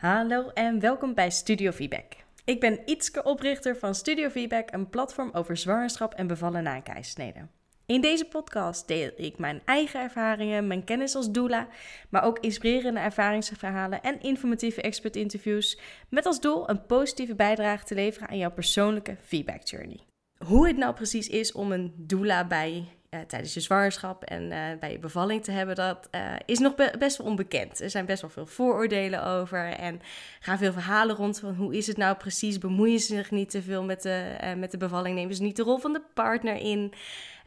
Hallo en welkom bij Studio Feedback. Ik ben Ietske, oprichter van Studio Feedback, een platform over zwangerschap en bevallen na een keizersnede. In deze podcast deel ik mijn eigen ervaringen, mijn kennis als doula, maar ook inspirerende ervaringsverhalen en informatieve expert-interviews met als doel een positieve bijdrage te leveren aan jouw persoonlijke feedback journey. Hoe het nou precies is om een doula bij uh, tijdens je zwangerschap en uh, bij je bevalling te hebben, dat uh, is nog be best wel onbekend. Er zijn best wel veel vooroordelen over en gaan veel verhalen rond van hoe is het nou precies, bemoeien ze zich niet te veel met de, met de bevalling, nemen ze niet de rol van de partner in.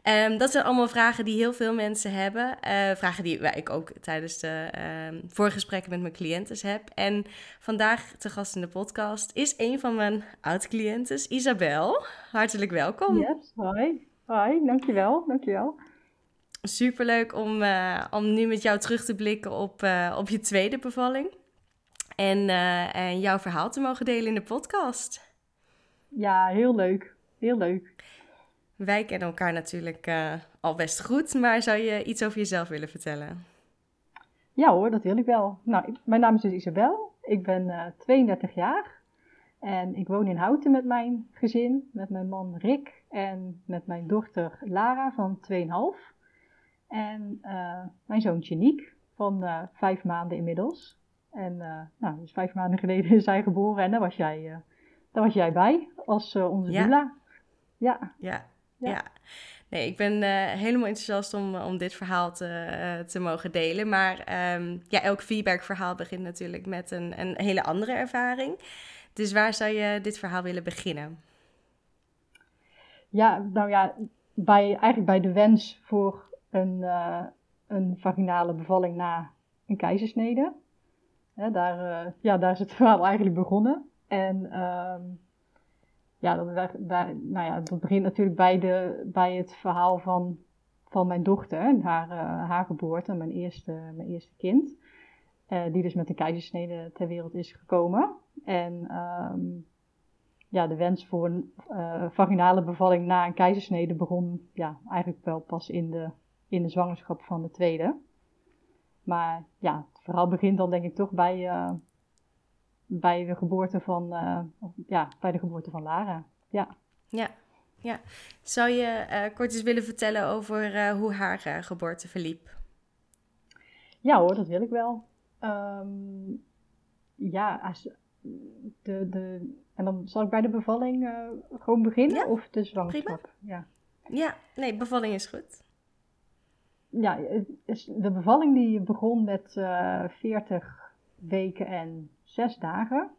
Um, dat zijn allemaal vragen die heel veel mensen hebben. vragen die ik ook tijdens de uh, voorgesprekken met mijn cliënten heb. En vandaag te gast in de podcast is een van mijn oud-cliëntes, Isabel. Hartelijk welkom. Yes, hoi. Hoi, dankjewel, dankjewel. Superleuk om, uh, om nu met jou terug te blikken op, uh, op je tweede bevalling. En, uh, en jouw verhaal te mogen delen in de podcast. Ja, heel leuk. Heel leuk. Wij kennen elkaar natuurlijk al best goed, maar zou je iets over jezelf willen vertellen? Ja hoor, dat wil ik wel. Nou, mijn naam is dus Isabel. Ik ben 32 jaar. En ik woon in Houten met mijn gezin, met mijn man Rick en met mijn dochter Lara van 2,5. En uh, mijn zoontje Niek van uh, vijf maanden inmiddels. En uh, nou, dus vijf maanden geleden is hij geboren en daar was jij, daar was jij bij als onze ja. Ja. ja. ja. ja. Nee, ik ben helemaal enthousiast om, om dit verhaal te, te mogen delen. Maar um, ja, elk feedback-verhaal begint natuurlijk met een, een hele andere ervaring. Dus waar zou je dit verhaal willen beginnen? Ja, nou ja, bij, eigenlijk bij de wens voor een, uh, een vaginale bevalling na een keizersnede. daar, uh, ja, daar is het verhaal eigenlijk begonnen. En um, ja, dat, daar, nou ja, dat begint natuurlijk bij, de, bij het verhaal van, van mijn dochter, haar, uh, haar geboorte, mijn eerste, mijn eerste kind. die dus met een keizersnede ter wereld is gekomen. En um, ja, de wens voor een uh, vaginale bevalling na een keizersnede begon ja, eigenlijk wel pas in de, in de zwangerschap van de tweede. Maar ja, het verhaal begint dan denk ik toch bij, uh, bij, de geboorte van, uh, ja, bij de geboorte van Lara. Ja. Ja, ja. Zou je kort eens willen vertellen over hoe haar geboorte verliep? Ja hoor, dat wil ik wel. Um, ja, als, de, de, en dan zal ik bij de bevalling uh, gewoon beginnen ja, of de zwangerschap? Ja. ja, nee, bevalling is goed. Ja, de bevalling die begon met uh, eh, 40 weken en 6 dagen.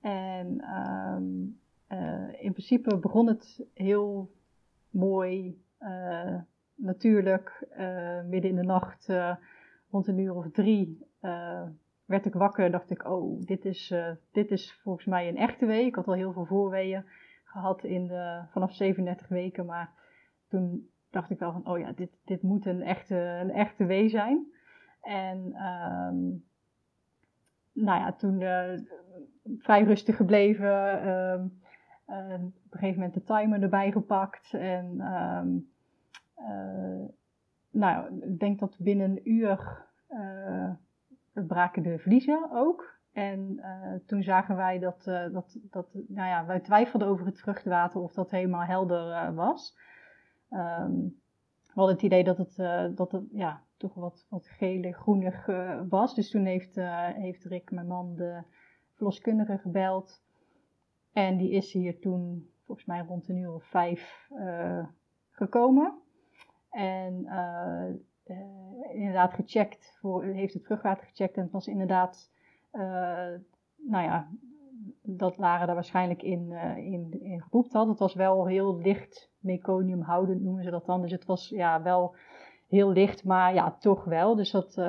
En um, uh, in principe begon het heel mooi, natuurlijk, midden in de nacht, rond een uur of drie werd ik wakker, dacht ik, oh, dit is, uh, dit is volgens mij een echte wee. Ik had al heel veel voorweeën gehad in de, vanaf 37 weken, maar toen dacht ik wel van, oh ja, dit, dit moet een echte, een echte wee zijn. En um, nou ja, toen uh, vrij rustig gebleven, uh, op een gegeven moment de timer erbij gepakt en um, nou, ik denk dat binnen een uur braken de vliezen ook. En uh, toen zagen wij dat, uh, dat, dat, nou ja, wij twijfelden over het vruchtwater of dat helemaal helder uh, was. Um, we hadden het idee dat het, dat het ja, toch wat, wat gelig, groenig was. Dus toen heeft, heeft Rick, mijn man, de verloskundige gebeld. En die is hier toen, volgens mij rond een uur of vijf, gekomen. En uh, inderdaad gecheckt, voor, heeft het vruchtwater gecheckt en het was inderdaad, uh, nou ja, dat Lara daar waarschijnlijk in, uh, in, in had. Het was wel heel licht meconiumhoudend noemen ze dat dan, dus het was ja wel heel licht, maar ja, toch wel. Dus dat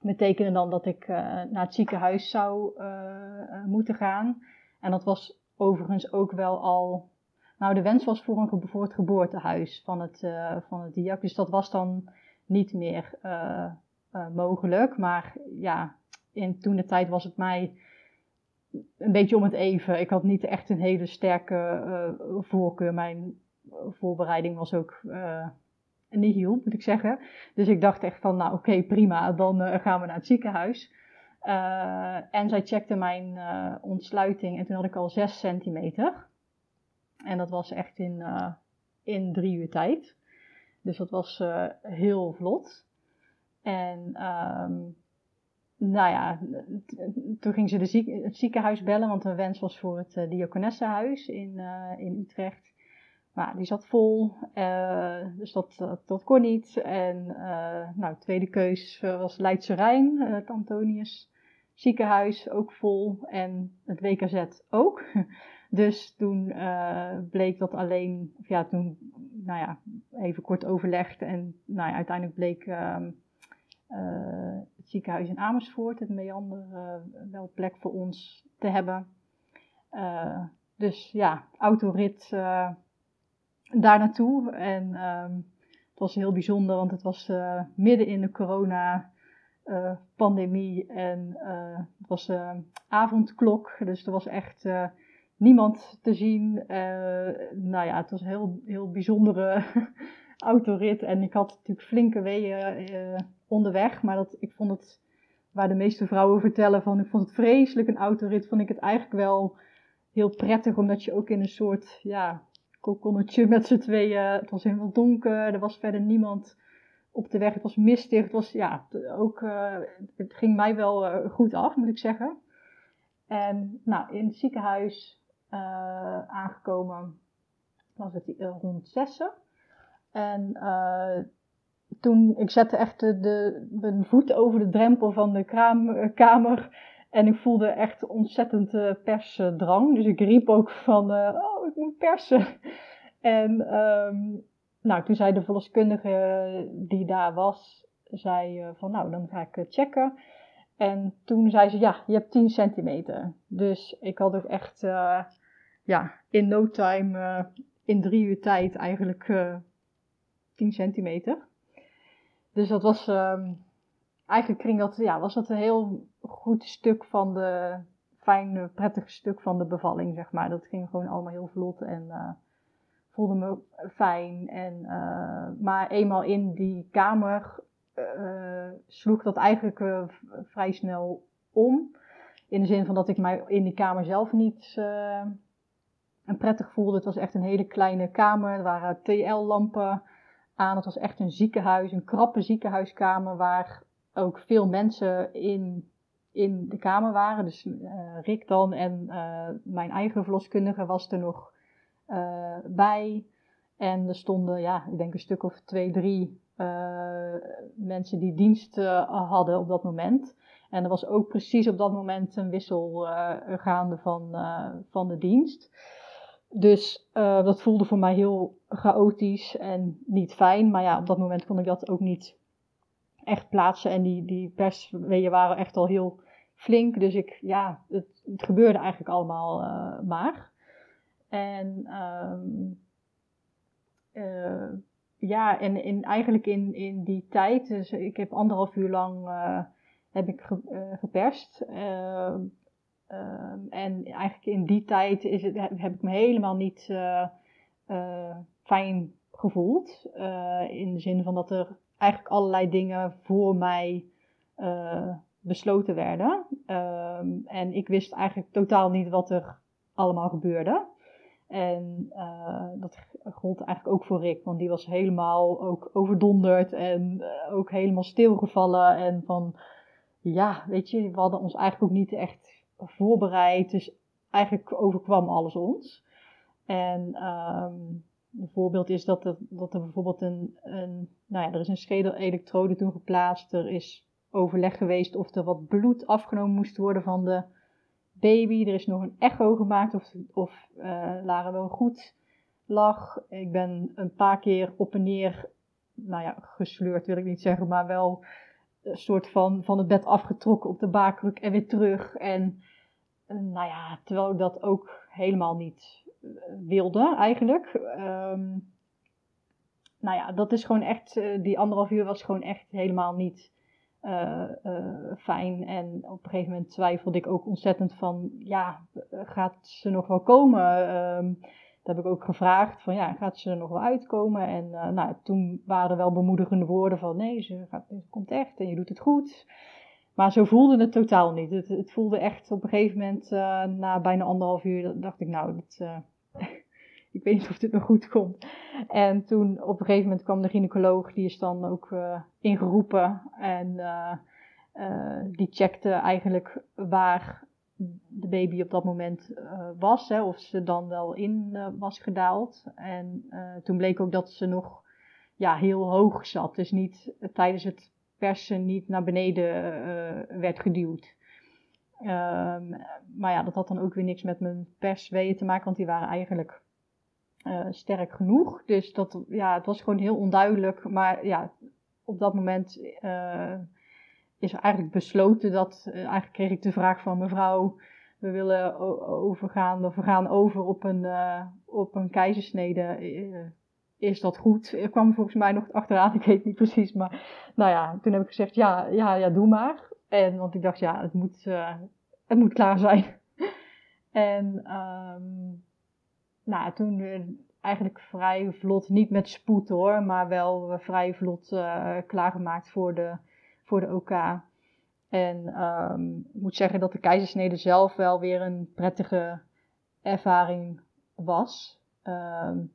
betekende dan dat ik naar het ziekenhuis zou moeten gaan. En dat was overigens ook wel al nou, de wens was voor, een, voor het geboortehuis van het, uh, van het diak. Dus dat was dan niet meer uh, uh, mogelijk. Maar ja, in toen de tijd was het mij een beetje om het even. Ik had niet echt een hele sterke uh, voorkeur. Mijn voorbereiding was ook niet heel, moet ik zeggen. Dus ik dacht echt van, nou oké, prima, dan gaan we naar het ziekenhuis. en zij checkte mijn ontsluiting en toen had ik al 6 centimeter. En dat was echt in, in drie uur tijd. Dus dat was heel vlot. En um, nou ja, toen ging ze de het ziekenhuis bellen, want een wens was voor het uh, Diakonessenhuis in, uh, in Utrecht. Maar die zat vol, dus dat, dat, dat, kon niet. En nou, tweede keus was Leidse Rijn, het Antonius ziekenhuis, ook vol. En het WKZ ook. Dus toen bleek dat alleen, of ja, toen, nou ja, even kort overlegd. En nou ja, uiteindelijk bleek um, het ziekenhuis in Amersfoort, het Meander, uh, wel plek voor ons te hebben. Dus ja, autorit daar naartoe. En um, het was heel bijzonder, want het was midden in de corona-pandemie. en het was avondklok, dus er was echt niemand te zien. nou ja, het was een heel, heel bijzondere autorit. En ik had natuurlijk flinke weeën onderweg. Maar dat, ik vond het, waar de meeste vrouwen vertellen van, ik vond het vreselijk een autorit, vond ik het eigenlijk wel heel prettig. Omdat je ook in een soort, ja, kokonnetje met z'n tweeën, het was helemaal donker, er was verder niemand op de weg. Het was mistig, het was, ja, ook, uh, het ging mij wel goed af, moet ik zeggen. En nou, in het ziekenhuis aangekomen was het rond zessen. En toen, ik zette echt de, mijn voet over de drempel van de kraam, kamer. En ik voelde echt ontzettend persdrang. Dus ik riep ook van, oh, ik moet persen. En um, nou, toen zei de verloskundige die daar was, zei van, nou, dan ga ik checken. En toen zei ze, ja, je hebt 10 centimeter. Dus ik had ook echt, ja, in no time, in drie uur tijd eigenlijk 10 centimeter. Dus dat was, um, eigenlijk ging dat, ja, was dat een heel goed stuk van de, fijn, prettig stuk van de bevalling, zeg maar. Dat ging gewoon allemaal heel vlot en uh, voelde me fijn. En, uh, maar eenmaal in die kamer uh, sloeg dat eigenlijk vrij snel om. In de zin van dat ik mij in die kamer zelf niet prettig voelde. Het was echt een hele kleine kamer. Er waren TL-lampen aan. Het was echt een ziekenhuis, een krappe ziekenhuiskamer waar ook veel mensen in, in de kamer waren. Dus uh, Rick dan en uh, mijn eigen verloskundige was er nog uh, bij. En er stonden, ja, ik denk een stuk of twee, drie mensen die dienst hadden op dat moment. En er was ook precies op dat moment een wissel gaande van, van de dienst. Dus uh, dat voelde voor mij heel chaotisch en niet fijn. Maar ja, op dat moment kon ik dat ook niet echt plaatsen. En die, die persweeën waren echt al heel flink. Dus ik, ja, het, het gebeurde eigenlijk allemaal uh, maar. En um, uh, ja, en in, eigenlijk in, in die tijd, dus ik heb anderhalf uur lang heb ik ge, geperst. Ehm, en eigenlijk in die tijd is het, heb ik me helemaal niet uh, uh, fijn gevoeld. Uh, in de zin van dat er eigenlijk allerlei dingen voor mij besloten werden. Ehm, en ik wist eigenlijk totaal niet wat er allemaal gebeurde. En dat gold eigenlijk ook voor Rick, want die was helemaal ook overdonderd en ook helemaal stilgevallen. En van, ja, weet je, we hadden ons eigenlijk ook niet echt voorbereid. Dus eigenlijk overkwam alles ons. En um, een voorbeeld is dat er, dat er bijvoorbeeld een, een, nou ja, er is een schedelelektrode toen geplaatst. Er is overleg geweest of er wat bloed afgenomen moest worden van de baby. Er is nog een echo gemaakt of, of uh, Lara wel goed lag. Ik ben een paar keer op en neer, nou ja, gesleurd wil ik niet zeggen, maar wel een soort van van het bed afgetrokken op de baarkruk en weer terug. En nou ja, terwijl ik dat ook helemaal niet eh, wilde eigenlijk. Um, nou ja, dat is gewoon echt, uh, die anderhalf uur was gewoon echt helemaal niet fijn. En op een gegeven moment twijfelde ik ook ontzettend van, ja, gaat ze nog wel komen? Um, dat heb ik ook gevraagd van, ja, gaat ze er nog wel uitkomen? En nou, toen waren er wel bemoedigende woorden van, nee, ze, gaat, ze komt echt en je doet het goed. maar zo voelde het totaal niet. Het, het voelde echt op een gegeven moment, na bijna anderhalf uur, dacht ik nou, dit, ik weet niet of dit nog goed komt. En toen op een gegeven moment kwam de gynaecoloog, die is dan ook ingeroepen. En die checkte eigenlijk waar de baby op dat moment uh, was, hè, of ze dan wel in uh, was gedaald. En uh, toen bleek ook dat ze nog ja, heel hoog zat, dus niet tijdens het persen niet naar beneden werd geduwd. Um, maar ja, dat had dan ook weer niks met mijn persweeën te maken, want die waren eigenlijk sterk genoeg. Dus dat, ja, het was gewoon heel onduidelijk. Maar ja, op dat moment is eigenlijk besloten dat, uh, eigenlijk kreeg ik de vraag van mevrouw, we willen overgaan, we gaan over op een, uh, op een keizersnede. Uh, is dat goed? Er kwam volgens mij nog achteraan, ik weet niet precies, maar nou ja, toen heb ik gezegd, ja, ja, ja, doe maar. En, want ik dacht, ja, het moet, het moet klaar zijn. en um, nou, toen eigenlijk vrij vlot, niet met spoed hoor, maar wel vrij vlot klaargemaakt voor de voor de OK. En um, ik moet zeggen dat de keizersnede zelf wel weer een prettige ervaring was. Um,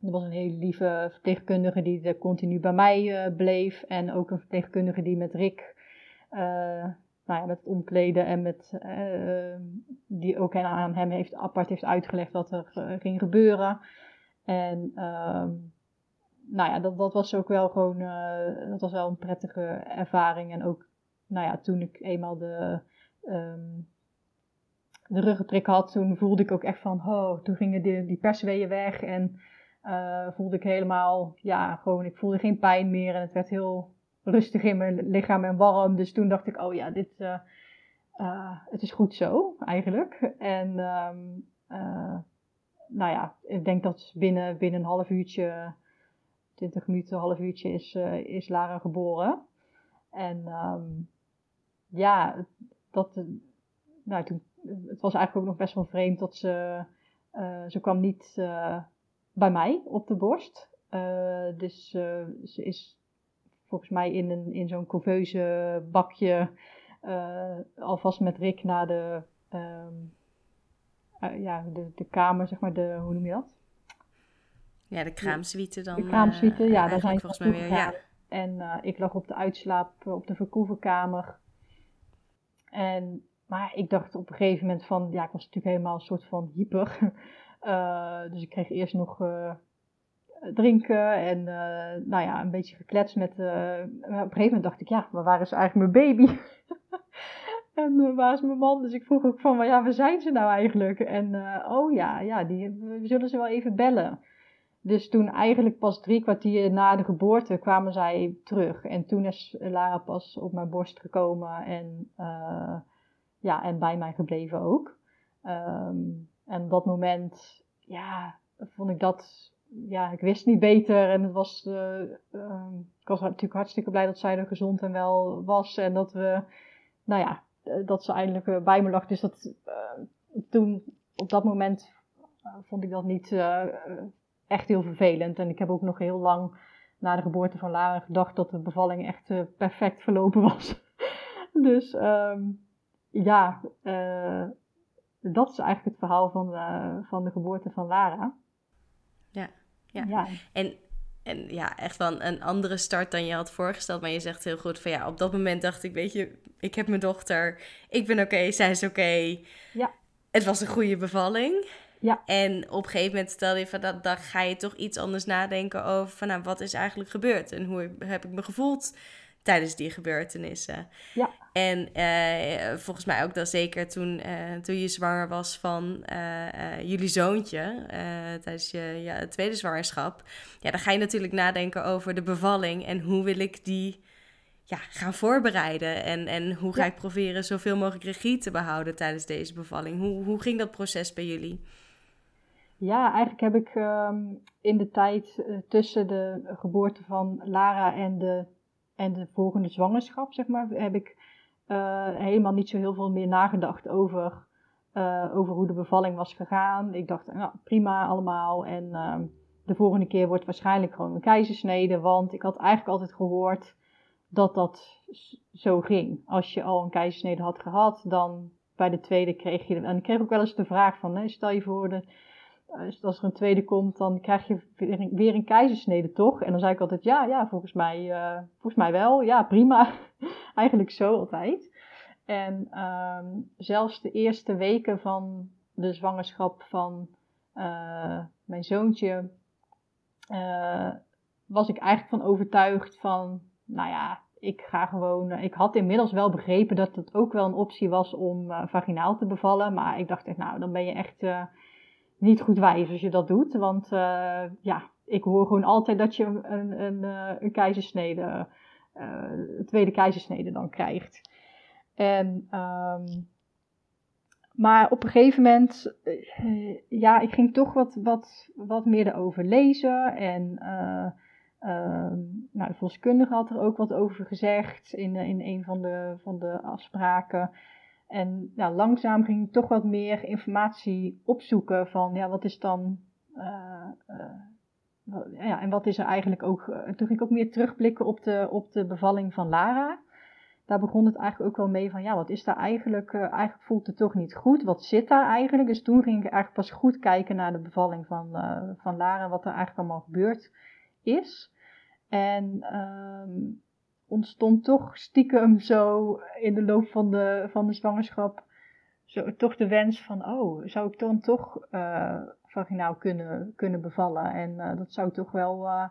er was een hele lieve verpleegkundige die er continu bij mij uh, bleef. En ook een verpleegkundige die met Rick, uh, nou ja, met het omkleden en met, uh, die ook aan hem heeft, apart heeft uitgelegd wat er ging gebeuren. En um, nou ja, dat, dat was ook wel gewoon, uh, dat was wel een prettige ervaring. En ook, nou ja, toen ik eenmaal de, um, de ruggenprik had, toen voelde ik ook echt van, oh, toen gingen die, die persweeën weg. En uh, voelde ik helemaal, ja, gewoon, ik voelde geen pijn meer. En het werd heel rustig in mijn lichaam en warm. Dus toen dacht ik, oh ja, dit, uh, het is goed zo, eigenlijk. En, um, nou ja, ik denk dat binnen, binnen een half uurtje 20 minuten, half uurtje is, uh, is Lara geboren. En um, ja, dat, nou, toen, het was eigenlijk ook nog best wel vreemd dat ze, uh, ze kwam niet bij mij op de borst. dus ze is volgens mij in, een, in zo'n couveuse bakje alvast met Rick naar de, um, ja, de, de kamer, zeg maar, de, hoe noem je dat? Ja, de kraamsuite dan. De kraamsuite, uh, ja, daar zijn volgens mij weer. Ja. En uh, ik lag op de uitslaap eh, op de verkoevenkamer. En, maar ik dacht op een gegeven moment van, ja, ik was natuurlijk helemaal een soort van hyper. Uh, dus ik kreeg eerst nog drinken en nou ja, een beetje gekletst met. op een gegeven moment dacht ik, ja, maar waar is eigenlijk mijn baby? en waar is mijn man? Dus ik vroeg ook van, ja, waar zijn ze nou eigenlijk? En oh ja, ja, die, we zullen ze wel even bellen. Dus toen eigenlijk pas drie kwartier na de geboorte kwamen zij terug. En toen is Lara pas op mijn borst gekomen en, uh, ja, en bij mij gebleven ook. Um, en op dat moment, ja, vond ik dat, ja, ik wist niet beter. En het was, uh, um, ik was natuurlijk hartstikke blij dat zij er gezond en wel was. En dat we, nou ja, dat ze eindelijk bij me lag. Dus dat, toen, op dat moment, vond ik dat niet echt heel vervelend. En ik heb ook nog heel lang na de geboorte van Lara gedacht dat de bevalling echt uh, perfect verlopen was. dus um, ja, uh, dat is eigenlijk het verhaal van, uh, van de geboorte van Lara. Ja, ja. ja. En, en ja, echt wel een andere start dan je had voorgesteld. Maar je zegt heel goed van ja, op dat moment dacht ik, weet je, ik heb mijn dochter, ik ben oké, okay, zij is oké. Okay. Ja. Het was een goede bevalling. Ja. En op een gegeven moment stel je van dat, dan ga je toch iets anders nadenken over van nou, wat is eigenlijk gebeurd en hoe heb ik me gevoeld tijdens die gebeurtenissen. Ja. En uh, volgens mij ook dan zeker toen, uh, toen je zwanger was van uh, jullie zoontje tijdens je ja, tweede zwangerschap. Ja, dan ga je natuurlijk nadenken over de bevalling en hoe wil ik die ja, gaan voorbereiden. En, en hoe ga ja. ik proberen zoveel mogelijk regie te behouden tijdens deze bevalling. Hoe, hoe ging dat proces bij jullie? Ja, eigenlijk heb ik um, in de tijd uh, tussen de geboorte van Lara en de, en de volgende zwangerschap, zeg maar, heb ik uh, helemaal niet zo heel veel meer nagedacht over, uh, over hoe de bevalling was gegaan. Ik dacht, nou, prima allemaal. En uh, de volgende keer wordt waarschijnlijk gewoon een keizersnede, want ik had eigenlijk altijd gehoord dat dat zo ging. Als je al een keizersnede had gehad, dan bij de tweede kreeg je... En ik kreeg ook wel eens de vraag van, hè, stel je voor, de, als er een tweede komt, dan krijg je weer een, keizersnede, toch? En dan zei ik altijd, ja, ja, volgens mij, uh, volgens mij wel. Ja, prima. Eigenlijk zo altijd. En um, zelfs de eerste weken van de zwangerschap van uh, mijn zoontje, was ik eigenlijk van overtuigd van, nou ja, ik ga gewoon. Ik had inmiddels wel begrepen dat het ook wel een optie was om vaginaal te bevallen. Maar ik dacht echt, nou, dan ben je echt niet goed wijs als je dat doet. Want uh, ja, ik hoor gewoon altijd dat je een, een, een keizersnede, een tweede keizersnede dan krijgt. En, um, maar op een gegeven moment, ja, ik ging toch wat, wat, wat meer erover lezen. En uh, nou, de volkskundige had er ook wat over gezegd in, in een van de, van de afspraken. En nou, langzaam ging ik toch wat meer informatie opzoeken van ja, wat is dan. Uh, uh, ja, en wat is er eigenlijk ook. toen ging ik ook meer terugblikken op de, op de bevalling van Lara. Daar begon het eigenlijk ook wel mee van ja, wat is daar eigenlijk. eigenlijk voelt het toch niet goed. Wat zit daar eigenlijk? Dus toen ging ik eigenlijk pas goed kijken naar de bevalling van, van Lara. Wat er eigenlijk allemaal gebeurt is. En um, ontstond toch stiekem zo in de loop van de, van de zwangerschap zo, toch de wens van, oh, zou ik dan toch uh, vaginaal kunnen, kunnen bevallen? En uh, dat zou toch wel uh,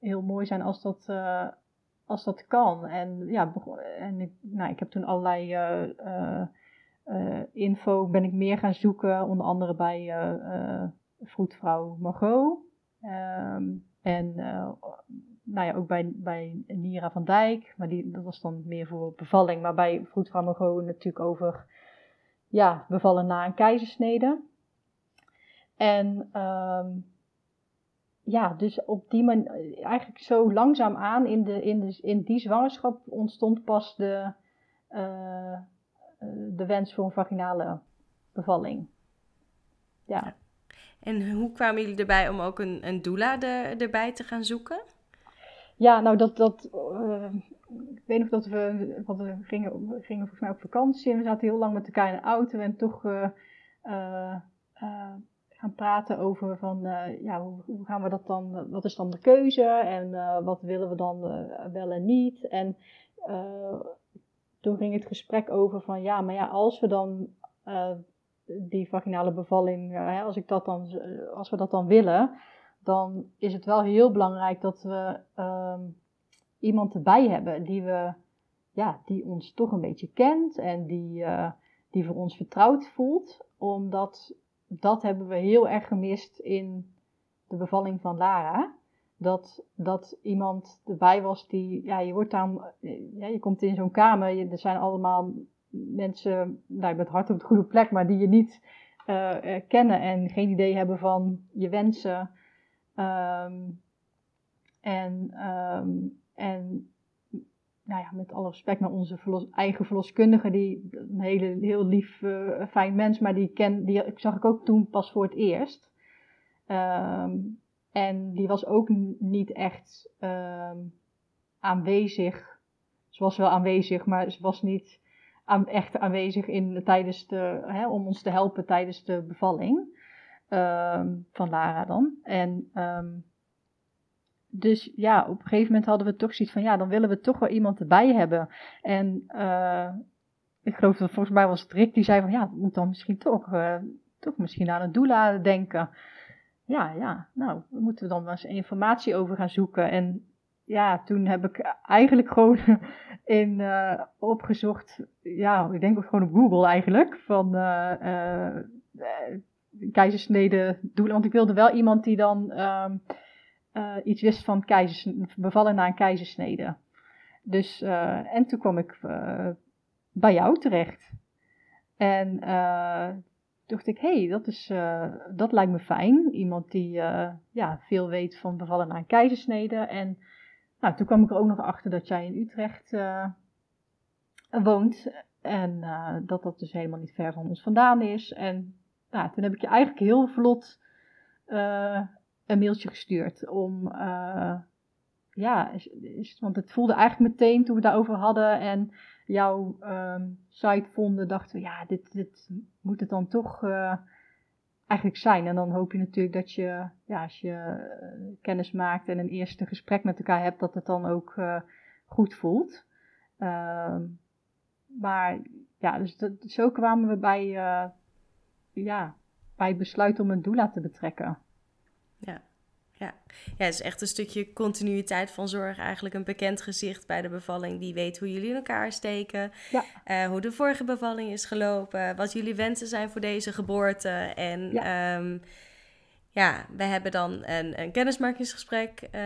heel mooi zijn als dat, als dat kan. En ja, en ik, nou, ik heb toen allerlei info, ben ik meer gaan zoeken, onder andere bij vroedvrouw Margot. Um, en nou ja, ook bij, bij Nira van Dijk, maar die, dat was dan meer voor bevalling. Maar bij vroedvrouw Margot natuurlijk over ja, bevallen na een keizersnede. En um, ja, dus op die manier, eigenlijk zo langzaam aan in, de, in, de, in die zwangerschap ontstond pas de, uh, de wens voor een vaginale bevalling. Ja. En hoe kwamen jullie erbij om ook een, een doula de, erbij te gaan zoeken? Ja, nou dat, dat uh, ik weet nog dat we, want we gingen, gingen volgens mij op vakantie en we zaten heel lang met elkaar in de auto en toch uh, uh, gaan praten over van, ja, hoe, gaan we dat dan, wat is dan de keuze en wat willen we dan wel en niet. En toen ging het gesprek over van, ja, maar ja, als we dan die vaginale bevalling, als, ik dat dan, als we dat dan willen, dan is het wel heel belangrijk dat we um, iemand erbij hebben die, we, ja, die ons toch een beetje kent en die, uh, die voor ons vertrouwd voelt. Omdat dat hebben we heel erg gemist in de bevalling van Lara. Dat, dat iemand erbij was die, ja, je wordt dan, ja, je komt in zo'n kamer, je, er zijn allemaal mensen, nou, met hart op de goede plek, maar die je niet uh, kennen en geen idee hebben van je wensen. Um, en, um, en nou ja, met alle respect naar onze verlos, eigen verloskundige, die een hele, heel lief, uh, fijn mens, maar die, ken, die zag ik ook toen pas voor het eerst. Um, en die was ook niet echt aanwezig. Ze was wel aanwezig, maar ze was niet aan, echt aanwezig in, tijdens de, hè, om ons te helpen tijdens de bevalling. Um, van Lara dan. En um, dus ja, op een gegeven moment hadden we toch zoiets van, ja, dan willen we toch wel iemand erbij hebben. En uh, ik geloof dat volgens mij was het Rick die zei van, ja, moet dan misschien toch, uh, toch misschien aan een doula denken. Ja, ja, nou, moeten we dan wel eens informatie over gaan zoeken. En ja, toen heb ik eigenlijk gewoon in uh, opgezocht, ja, ik denk ook gewoon op Google eigenlijk, van keizersnede doen. Want ik wilde wel iemand die dan um, uh, iets wist van keizers, bevallen na een keizersnede. Dus, uh, en toen kwam ik uh, bij jou terecht. En dacht ik, hé, hey, dat, is, dat lijkt me fijn. Iemand die ja, veel weet van bevallen na een keizersnede. En nou, toen kwam ik er ook nog achter dat jij in Utrecht woont. En dat dat dus helemaal niet ver van ons vandaan is. En nou, toen heb ik je eigenlijk heel vlot uh, een mailtje gestuurd om, uh, ja, is, want het voelde eigenlijk meteen toen we daarover hadden en jouw ehm, site vonden, dachten we, ja, dit, dit moet het dan toch uh, eigenlijk zijn. En dan hoop je natuurlijk dat je, ja, als je kennis maakt en een eerste gesprek met elkaar hebt, dat het dan ook goed voelt. Ehm, maar ja, dus dat, zo kwamen we bij, ja, bij het besluit om een doula te betrekken. Ja. Ja. ja, het is echt een stukje continuïteit van zorg. Eigenlijk een bekend gezicht bij de bevalling die weet hoe jullie in elkaar steken. Ja. Uh, hoe de vorige bevalling is gelopen. Wat jullie wensen zijn voor deze geboorte. En ja, um, ja we hebben dan een, een kennismakingsgesprek, uh,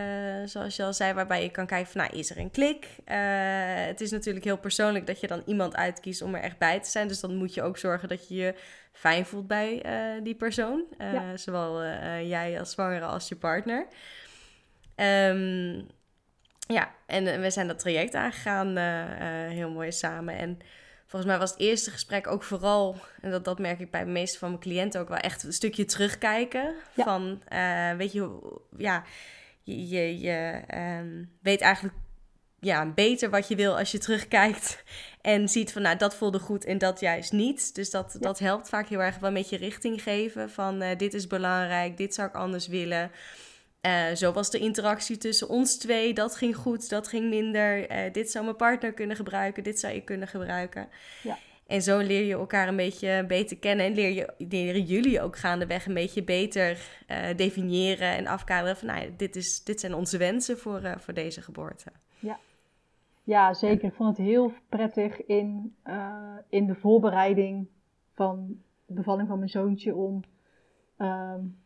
zoals je al zei, waarbij je kan kijken van, nou, is er een klik? Uh, het is natuurlijk heel persoonlijk dat je dan iemand uitkiest om er echt bij te zijn. Dus dan moet je ook zorgen dat je je fijn voelt bij uh, die persoon. Zowel jij als zwangere als je partner. Um, ja, en we zijn dat traject aangegaan heel mooi samen. En volgens mij was het eerste gesprek ook vooral, en dat, dat merk ik bij de meeste van mijn cliënten ook wel echt een stukje terugkijken. Ja. Van, weet je, ja, je, je, je um, weet eigenlijk ja, beter wat je wil als je terugkijkt en ziet van, nou, dat voelde goed en dat juist niet. Dus dat, dat helpt vaak heel erg wel met je richting geven van, uh, dit is belangrijk, dit zou ik anders willen. Uh, zo was de interactie tussen ons twee, dat ging goed, dat ging minder. Uh, dit zou mijn partner kunnen gebruiken, dit zou ik kunnen gebruiken. Ja. En zo leer je elkaar een beetje beter kennen en leer je, leren jullie ook gaandeweg een beetje beter definiëren en afkaderen van, nou, dit, is, dit zijn onze wensen voor, voor deze geboorte. Ja, ja, zeker. Ik vond het heel prettig in, uh, in de voorbereiding van de bevalling van mijn zoontje om. Um,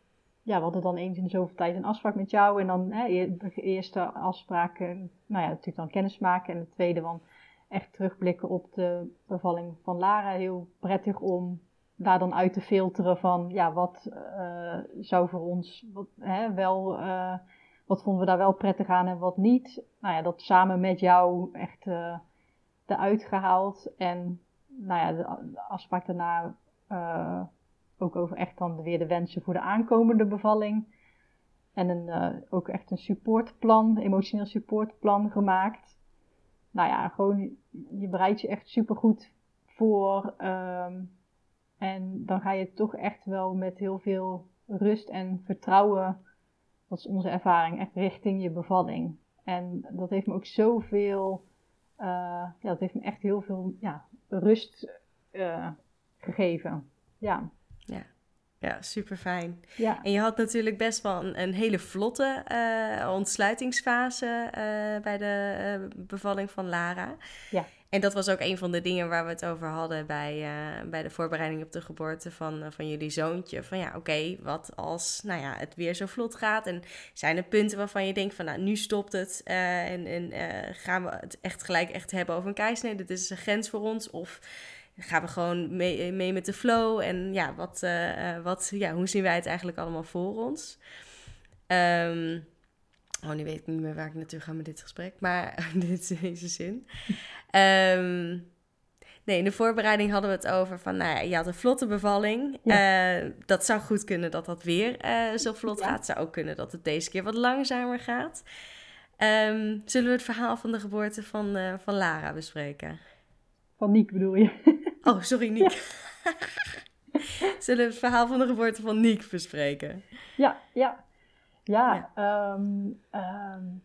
ja, we hadden dan eens in de zoveel tijd een afspraak met jou. En dan hè, de eerste afspraak, nou ja, natuurlijk dan kennis maken. En de tweede dan echt terugblikken op de bevalling van Lara. Heel prettig om daar dan uit te filteren van, ja, wat uh, zou voor ons wat, hè, wel uh, wat vonden we daar wel prettig aan en wat niet. Nou ja, dat samen met jou echt uh, eruit gehaald. En nou ja, de, afspraak daarna ook over echt dan weer de wensen voor de aankomende bevalling. En een, uh, ook echt een supportplan, emotioneel supportplan gemaakt. Nou ja, gewoon, je bereidt je echt supergoed voor. Um, en dan ga je toch echt wel met heel veel rust en vertrouwen dat is onze ervaring, echt richting je bevalling. En dat heeft me ook zoveel, uh, ja, dat heeft me echt heel veel ja, rust uh, gegeven. Ja. Ja. Ja, super fijn. Ja. En je had natuurlijk best wel een, een hele vlotte uh, ontsluitingsfase bij de bevalling van Lara. Ja. En dat was ook een van de dingen waar we het over hadden bij, bij de voorbereiding op de geboorte van, van jullie zoontje. Van ja, oké, okay, wat als nou ja, het weer zo vlot gaat? En zijn er punten waarvan je denkt van nou, nu stopt het. En en gaan we het echt gelijk echt hebben over een keisnede? Dit is een grens voor ons. Of gaan we gewoon mee, mee met de flow? En ja, wat, wat, ja, hoe zien wij het eigenlijk allemaal voor ons? Um, Oh, nu weet ik niet meer waar ik naartoe ga met dit gesprek. Maar dit is deze zin. Um, nee, in de voorbereiding hadden we het over van... Nou ja, je had een vlotte bevalling. Uh, dat zou goed kunnen dat dat weer uh, zo vlot ja. gaat. zou ook kunnen dat het deze keer wat langzamer gaat. Um, zullen we het verhaal van de geboorte van, uh, van Lara bespreken? Van Niek bedoel je? Oh, sorry, Niek. zullen we het verhaal van de geboorte van Niek bespreken? Ja, ja. Ja, ja. Um, um,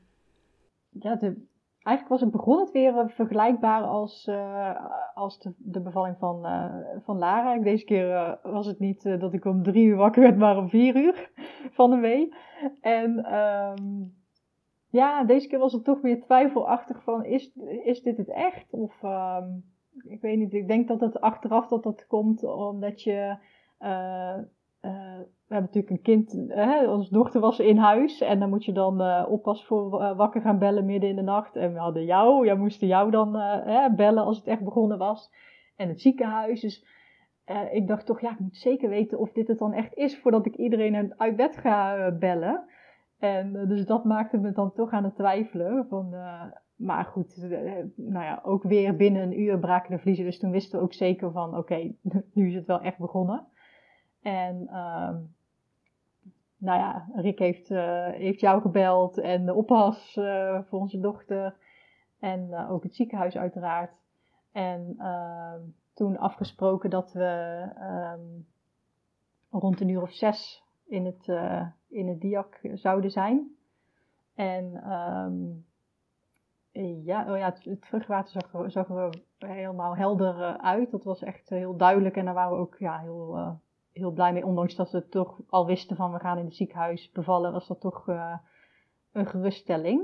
ja de, eigenlijk was het begon het weer uh, vergelijkbaar als, uh, als de, de, bevalling van, uh, van Lara. Deze keer was het niet dat ik om drie uur wakker werd, maar om vier uur van de wee. En um, ja, deze keer was het toch weer twijfelachtig van, is, is dit het echt? Of ik weet niet, ik denk dat het achteraf dat dat komt omdat je we hebben natuurlijk een kind, hè, onze dochter was in huis en dan moet je dan uh, oppassen voor wakker gaan bellen midden in de nacht. En we hadden jou, jij moesten jou dan hè, bellen als het echt begonnen was. En het ziekenhuis. Dus ik dacht toch, ja, ik moet zeker weten of dit het dan echt is voordat ik iedereen uit bed ga bellen. En dus dat maakte me dan toch aan het twijfelen. Van, maar goed, nou ja, ook weer binnen een uur braken de vliezen. Dus toen wisten we ook zeker van, oké, nu is het wel echt begonnen. En uh, nou ja, Rick heeft, heeft jou gebeld en de oppas voor onze dochter. En ook het ziekenhuis uiteraard. En ehm, toen afgesproken dat we ehm, rond een uur of zes in het, in het diak zouden zijn. En um, ja, oh ja, het, vruchtwater zag er, helemaal helder uh, uit. Dat was echt heel duidelijk en daar waren we ook ja, heel, uh, heel blij mee. Ondanks dat we toch al wisten van we gaan in het ziekenhuis bevallen, was dat toch een geruststelling.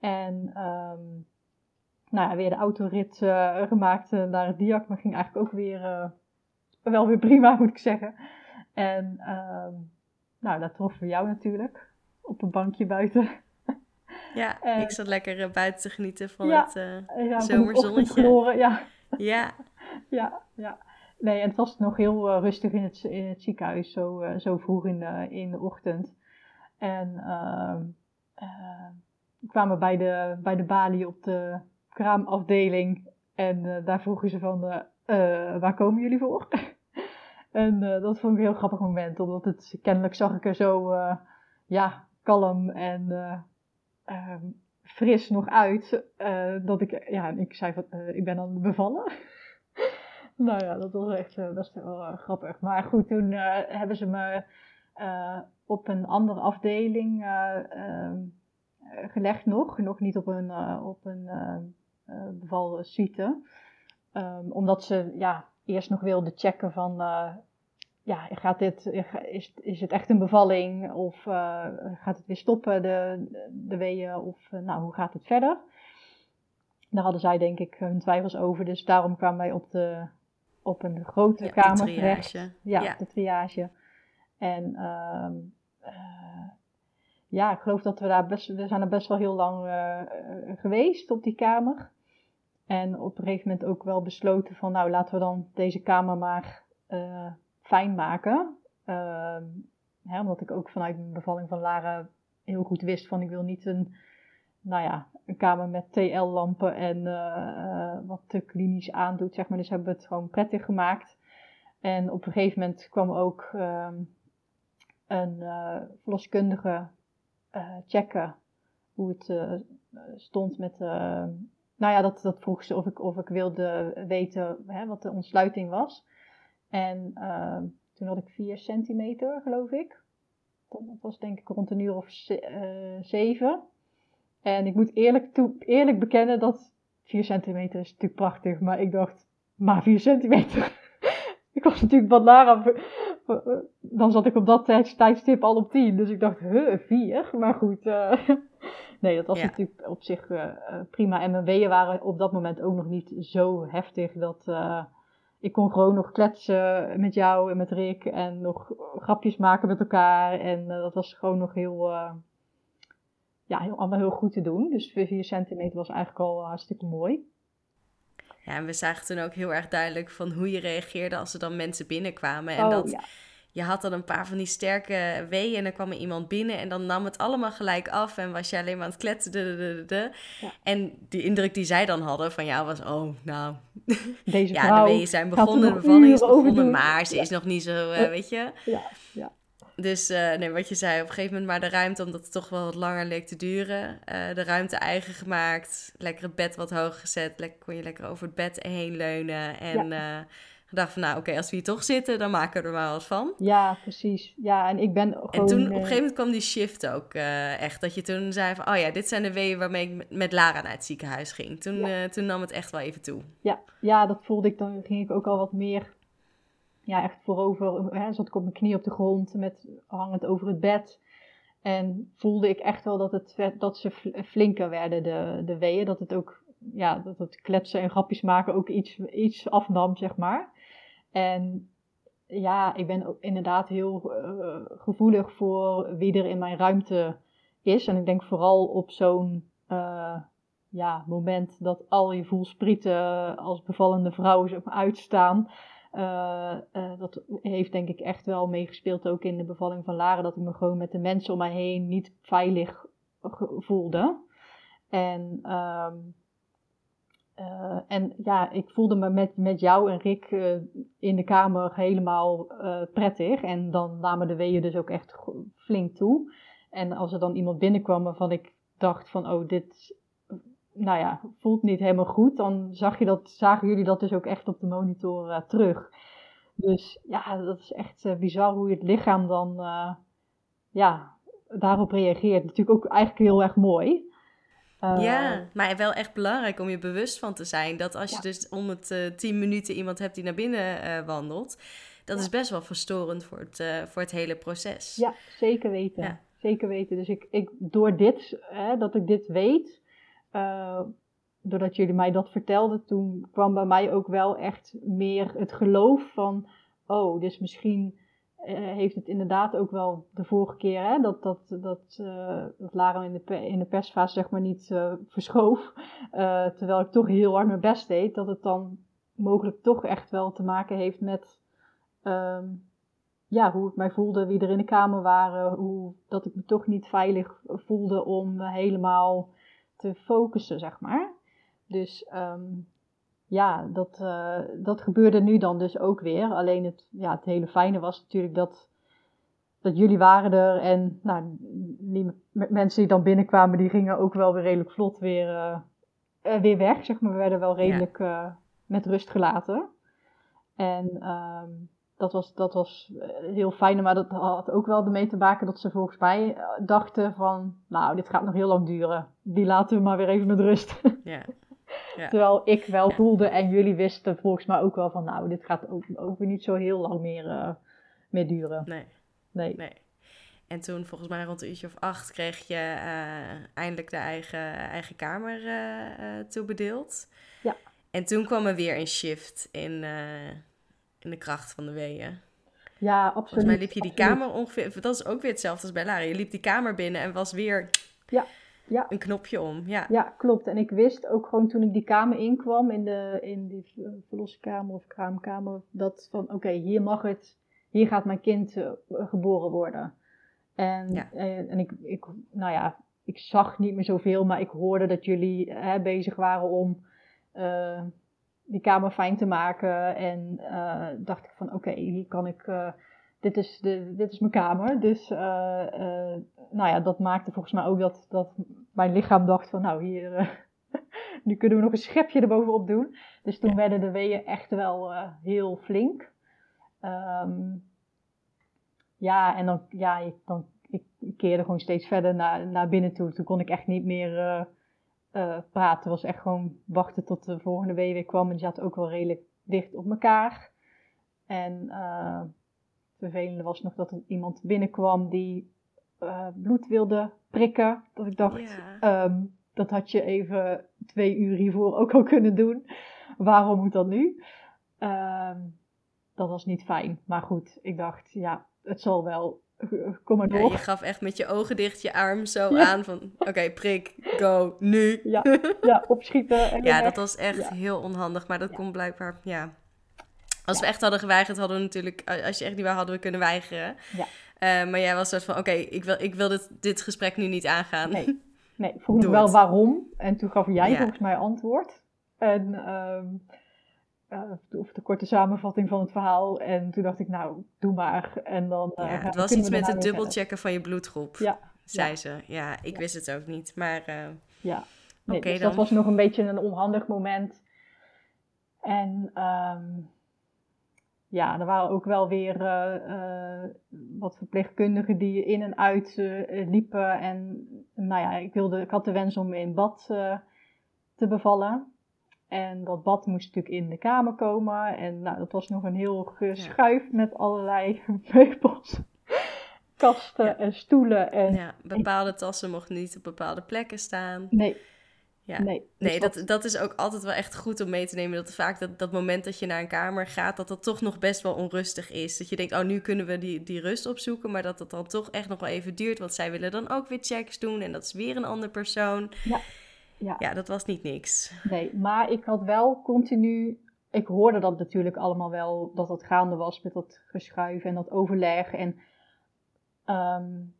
En um, nou ja, weer de autorit gemaakt naar het diak, maar ging eigenlijk ook weer wel weer prima, moet ik zeggen. En um, nou, daar troffen we jou natuurlijk op een bankje buiten. Ja, ik zat lekker uh, buiten te genieten van het uh, ja, zomerzonnetje. Ja. ja. ja, ja. Nee, en het was nog heel rustig in het, in het ziekenhuis, zo, zo vroeg in de, in de ochtend. En ehm, we kwamen bij de, bij de balie op de kraamafdeling. En daar vroegen ze van, waar komen jullie voor? en dat vond ik een heel grappig moment, omdat het kennelijk zag ik er zo ja, kalm en uh, fris nog uit. Uh, dat ik, ja, ik zei van, uh, ik ben het bevallen. nou ja, dat was echt best wel grappig. Maar goed, toen hebben ze me op een andere afdeling ehm, gelegd nog. Nog niet op een, op een bevalsuite. Um, omdat ze ja, eerst nog wilden checken van ja, gaat dit, is, is het echt een bevalling of uh, gaat het weer stoppen, de, de weeën, of uh, nou, hoe gaat het verder? Daar hadden zij denk ik hun twijfels over, dus daarom kwamen wij op, de, op een grote ja, kamer terecht. Ja, ja, de triage. En uh, ja, ik geloof dat we daar best, we zijn er best wel heel lang geweest op die kamer. En op een gegeven moment ook wel besloten van, nou laten we dan deze kamer maar fijn maken. Ehm, omdat ik ook vanuit mijn bevalling van Lara heel goed wist van ik wil niet een, nou ja, een kamer met TL-lampen en uh, wat te klinisch aandoet, zeg maar. Dus hebben we het gewoon prettig gemaakt. En op een gegeven moment kwam ook ehm, een uh, verloskundige checken hoe het stond met nou ja, dat, dat vroeg ze of ik, of ik wilde weten hè, wat de ontsluiting was. En uh, toen had ik 4 centimeter, geloof ik. Dat was denk ik rond een uur of uh, zeven. En ik moet eerlijk, toe, eerlijk bekennen dat 4 centimeter is natuurlijk prachtig. Maar ik dacht, maar 4 centimeter. ik was natuurlijk wat langer. Dan zat ik op dat tijdstip al op 10. Dus ik dacht, huh, 4. Maar goed. Uh, nee, dat was ja. natuurlijk op zich uh, prima. En mijn weeën waren op dat moment ook nog niet zo heftig dat ik kon gewoon nog kletsen met jou en met Rick en nog grapjes maken met elkaar. En uh, dat was gewoon nog heel, uh, ja, heel, allemaal heel goed te doen. Dus 4 centimeter was eigenlijk al hartstikke mooi. Ja, en we zagen toen ook heel erg duidelijk van hoe je reageerde als er dan mensen binnenkwamen. En oh, dat, ja je had dan een paar van die sterke weeën en dan kwam er iemand binnen en dan nam het allemaal gelijk af en was je alleen maar aan het kletsen. De, de, de, ja. En die indruk die zij dan hadden van jou was, oh nou, Deze ja, de weeën zijn begonnen, de bevalling is begonnen, maar ze ja. is nog niet zo, uh, weet je. Ja, ja. Dus uh, nee, wat je zei, op een gegeven moment maar de ruimte, omdat het toch wel wat langer leek te duren. Uh, de ruimte eigen gemaakt, lekker het bed wat hoog gezet, lekker, kon je lekker over het bed heen leunen en... Ja gedacht van, nou oké, als we hier toch zitten, dan maken we er maar wat van. Ja, precies. Ja, en ik ben gewoon... En toen, op een gegeven moment kwam die shift ook uh, echt. Dat je toen zei van, oh ja, dit zijn de weeën waarmee ik met Lara naar het ziekenhuis ging. Toen, ja. uh, toen nam het echt wel even toe. Ja, ja, dat voelde ik. Dan ging ik ook al wat meer, ja, echt voorover. Hè, zat ik op mijn knie op de grond, met hangend over het bed. En voelde ik echt wel dat, het, dat ze flinker werden, de, de weeën. Dat het ook ja, dat het kletsen en grapjes maken ook iets, iets afnam, zeg maar. En ja, ik ben ook inderdaad heel uh, gevoelig voor wie er in mijn ruimte is. En ik denk vooral op zo'n uh, ja, moment dat al je voelsprieten als bevallende vrouw zeg maar, uitstaan. Uh, dat heeft denk ik echt wel meegespeeld ook in de bevalling van Lara. Dat ik me gewoon met de mensen om mij heen niet veilig voelde. En um, eh, en ja, ik voelde me met, met jou en Rick eh, in de kamer helemaal uh, prettig. En dan namen de weeën dus ook echt flink toe. En als er dan iemand binnenkwam waarvan ik dacht van, oh, dit nou ja, voelt niet helemaal goed, dan zag je dat, zagen jullie dat dus ook echt op de monitor terug. Dus ja, dat is echt bizar hoe je het lichaam dan ja, daarop reageert. Natuurlijk ook eigenlijk heel erg mooi. Ja, eh, maar wel echt belangrijk om je bewust van te zijn dat als je dus om het uh, tien minuten iemand hebt die naar binnen uh, wandelt, dat is best wel verstorend voor het, voor het hele proces. Ja, zeker weten. Zeker weten. Dus ik, ik, door dit, hè, dat ik dit weet, doordat jullie mij dat vertelden, toen kwam bij mij ook wel echt meer het geloof van, oh, dus misschien heeft het inderdaad ook wel de vorige keer, hè, dat, dat, dat, uh, dat Lara in de, in de persfase zeg maar niet uh, verschoof, terwijl ik toch heel hard mijn best deed, dat het dan mogelijk toch echt wel te maken heeft met um, ja, hoe ik mij voelde, wie er in de kamer waren, hoe, dat ik me toch niet veilig voelde om helemaal te focussen, zeg maar. Dus um, ja, dat, uh, dat gebeurde nu dan dus ook weer. Alleen het, ja, het hele fijne was natuurlijk dat, dat jullie waren er. En nou, die mensen die dan binnenkwamen, die gingen ook wel weer redelijk vlot weer, uh, weer weg. Zeg maar. We werden wel redelijk ja. met rust gelaten. En um, dat was, dat was heel fijn. Maar dat had ook wel ermee te maken dat ze volgens mij dachten van... Nou, dit gaat nog heel lang duren. Die laten we maar weer even met rust. Ja. Terwijl ik wel voelde en jullie wisten volgens mij ook wel van, nou, dit gaat ook, ook weer niet zo heel lang meer, uh, meer duren. Nee. nee. Nee. En toen, volgens mij rond een uurtje of acht, kreeg je uh, eindelijk de eigen, eigen kamer uh, toebedeeld. Ja. En toen kwam er weer een shift in, in de kracht van de weeën. Ja, absoluut. Volgens mij liep je die kamer ongeveer... Dat is ook weer hetzelfde als bij Lara. Je liep die kamer binnen en was weer... Ja ja. een knopje om. Ja. ja, klopt. En ik wist ook gewoon toen ik die kamer inkwam, in, de, in die verlossenkamer of kraamkamer, dat van oké, hier mag het, hier gaat mijn kind uh, geboren worden. En, ja. en, en, ik, ik, nou ja, ik zag niet meer zoveel, maar ik hoorde dat jullie hè, bezig waren om uh, die kamer fijn te maken. En uh, dacht ik van oké, okay, hier kan ik dit is, de, dit is mijn kamer. Dus uh, uh, nou ja, dat maakte volgens mij ook dat, dat mijn lichaam dacht van nou hier, uh, nu kunnen we nog een schepje erbovenop doen. Dus toen werden de weeën echt wel heel flink. Um, ja, en dan, ja, ik, dan, ik keerde gewoon steeds verder naar, naar binnen toe. Toen kon ik echt niet meer praten. Het was echt gewoon wachten tot de volgende wee weer kwam. En die zat ook wel redelijk dicht op elkaar. En vervelende was nog dat er iemand binnenkwam die uh, bloed wilde prikken. Dat ik dacht, ehm, dat had je even twee uur hiervoor ook al kunnen doen. Waarom moet dat nu? Um, dat was niet fijn. Maar goed, ik dacht, ja, het zal wel. Kom maar door. Ja, je gaf echt met je ogen dicht je arm zo aan van, oké, prik, go, nu. Ja, ja opschieten. En ja, dat was echt heel onhandig. Maar dat komt blijkbaar, ja, als we echt hadden geweigerd, hadden we natuurlijk, als je echt niet wou, hadden we kunnen weigeren. Ja. Uh, maar jij was soort van, oké, ik wil, ik wil dit, dit gesprek nu niet aangaan. Nee, nee vroeg me wel waarom. En toen gaf jij volgens mij antwoord. En, uh, of de korte samenvatting van het verhaal. En toen dacht ik, nou, doe maar. En dan, uh, ja, het was iets met het dubbelchecken van je bloedgroep, ja. zei ze. Ja, ik wist het ook niet. Maar ja, nee, dus dat was nog een beetje een onhandig moment. En... Um, ja, er waren ook wel weer uh, wat verpleegkundigen die in en uit uh, liepen. En nou ja, ik, wilde, ik had de wens om in bad te bevallen. En dat bad moest natuurlijk in de kamer komen. En nou, dat was nog een heel geschuif met allerlei meubels. Kasten en stoelen. En... Ja, bepaalde tassen mochten niet op bepaalde plekken staan. Nee, ja. Nee, nee dat, dat is ook altijd wel echt goed om mee te nemen. Dat vaak dat, dat moment dat je naar een kamer gaat, dat dat toch nog best wel onrustig is. Dat je denkt, oh, nu kunnen we die, die rust opzoeken. Maar dat het dan toch echt nog wel even duurt. Want zij willen dan ook weer checks doen. En dat is weer een andere persoon. Ja, ja. ja dat was niet niks. Nee, maar ik had wel continu. Ik hoorde dat natuurlijk allemaal wel, dat dat gaande was met dat geschuiven en dat overleg. En um,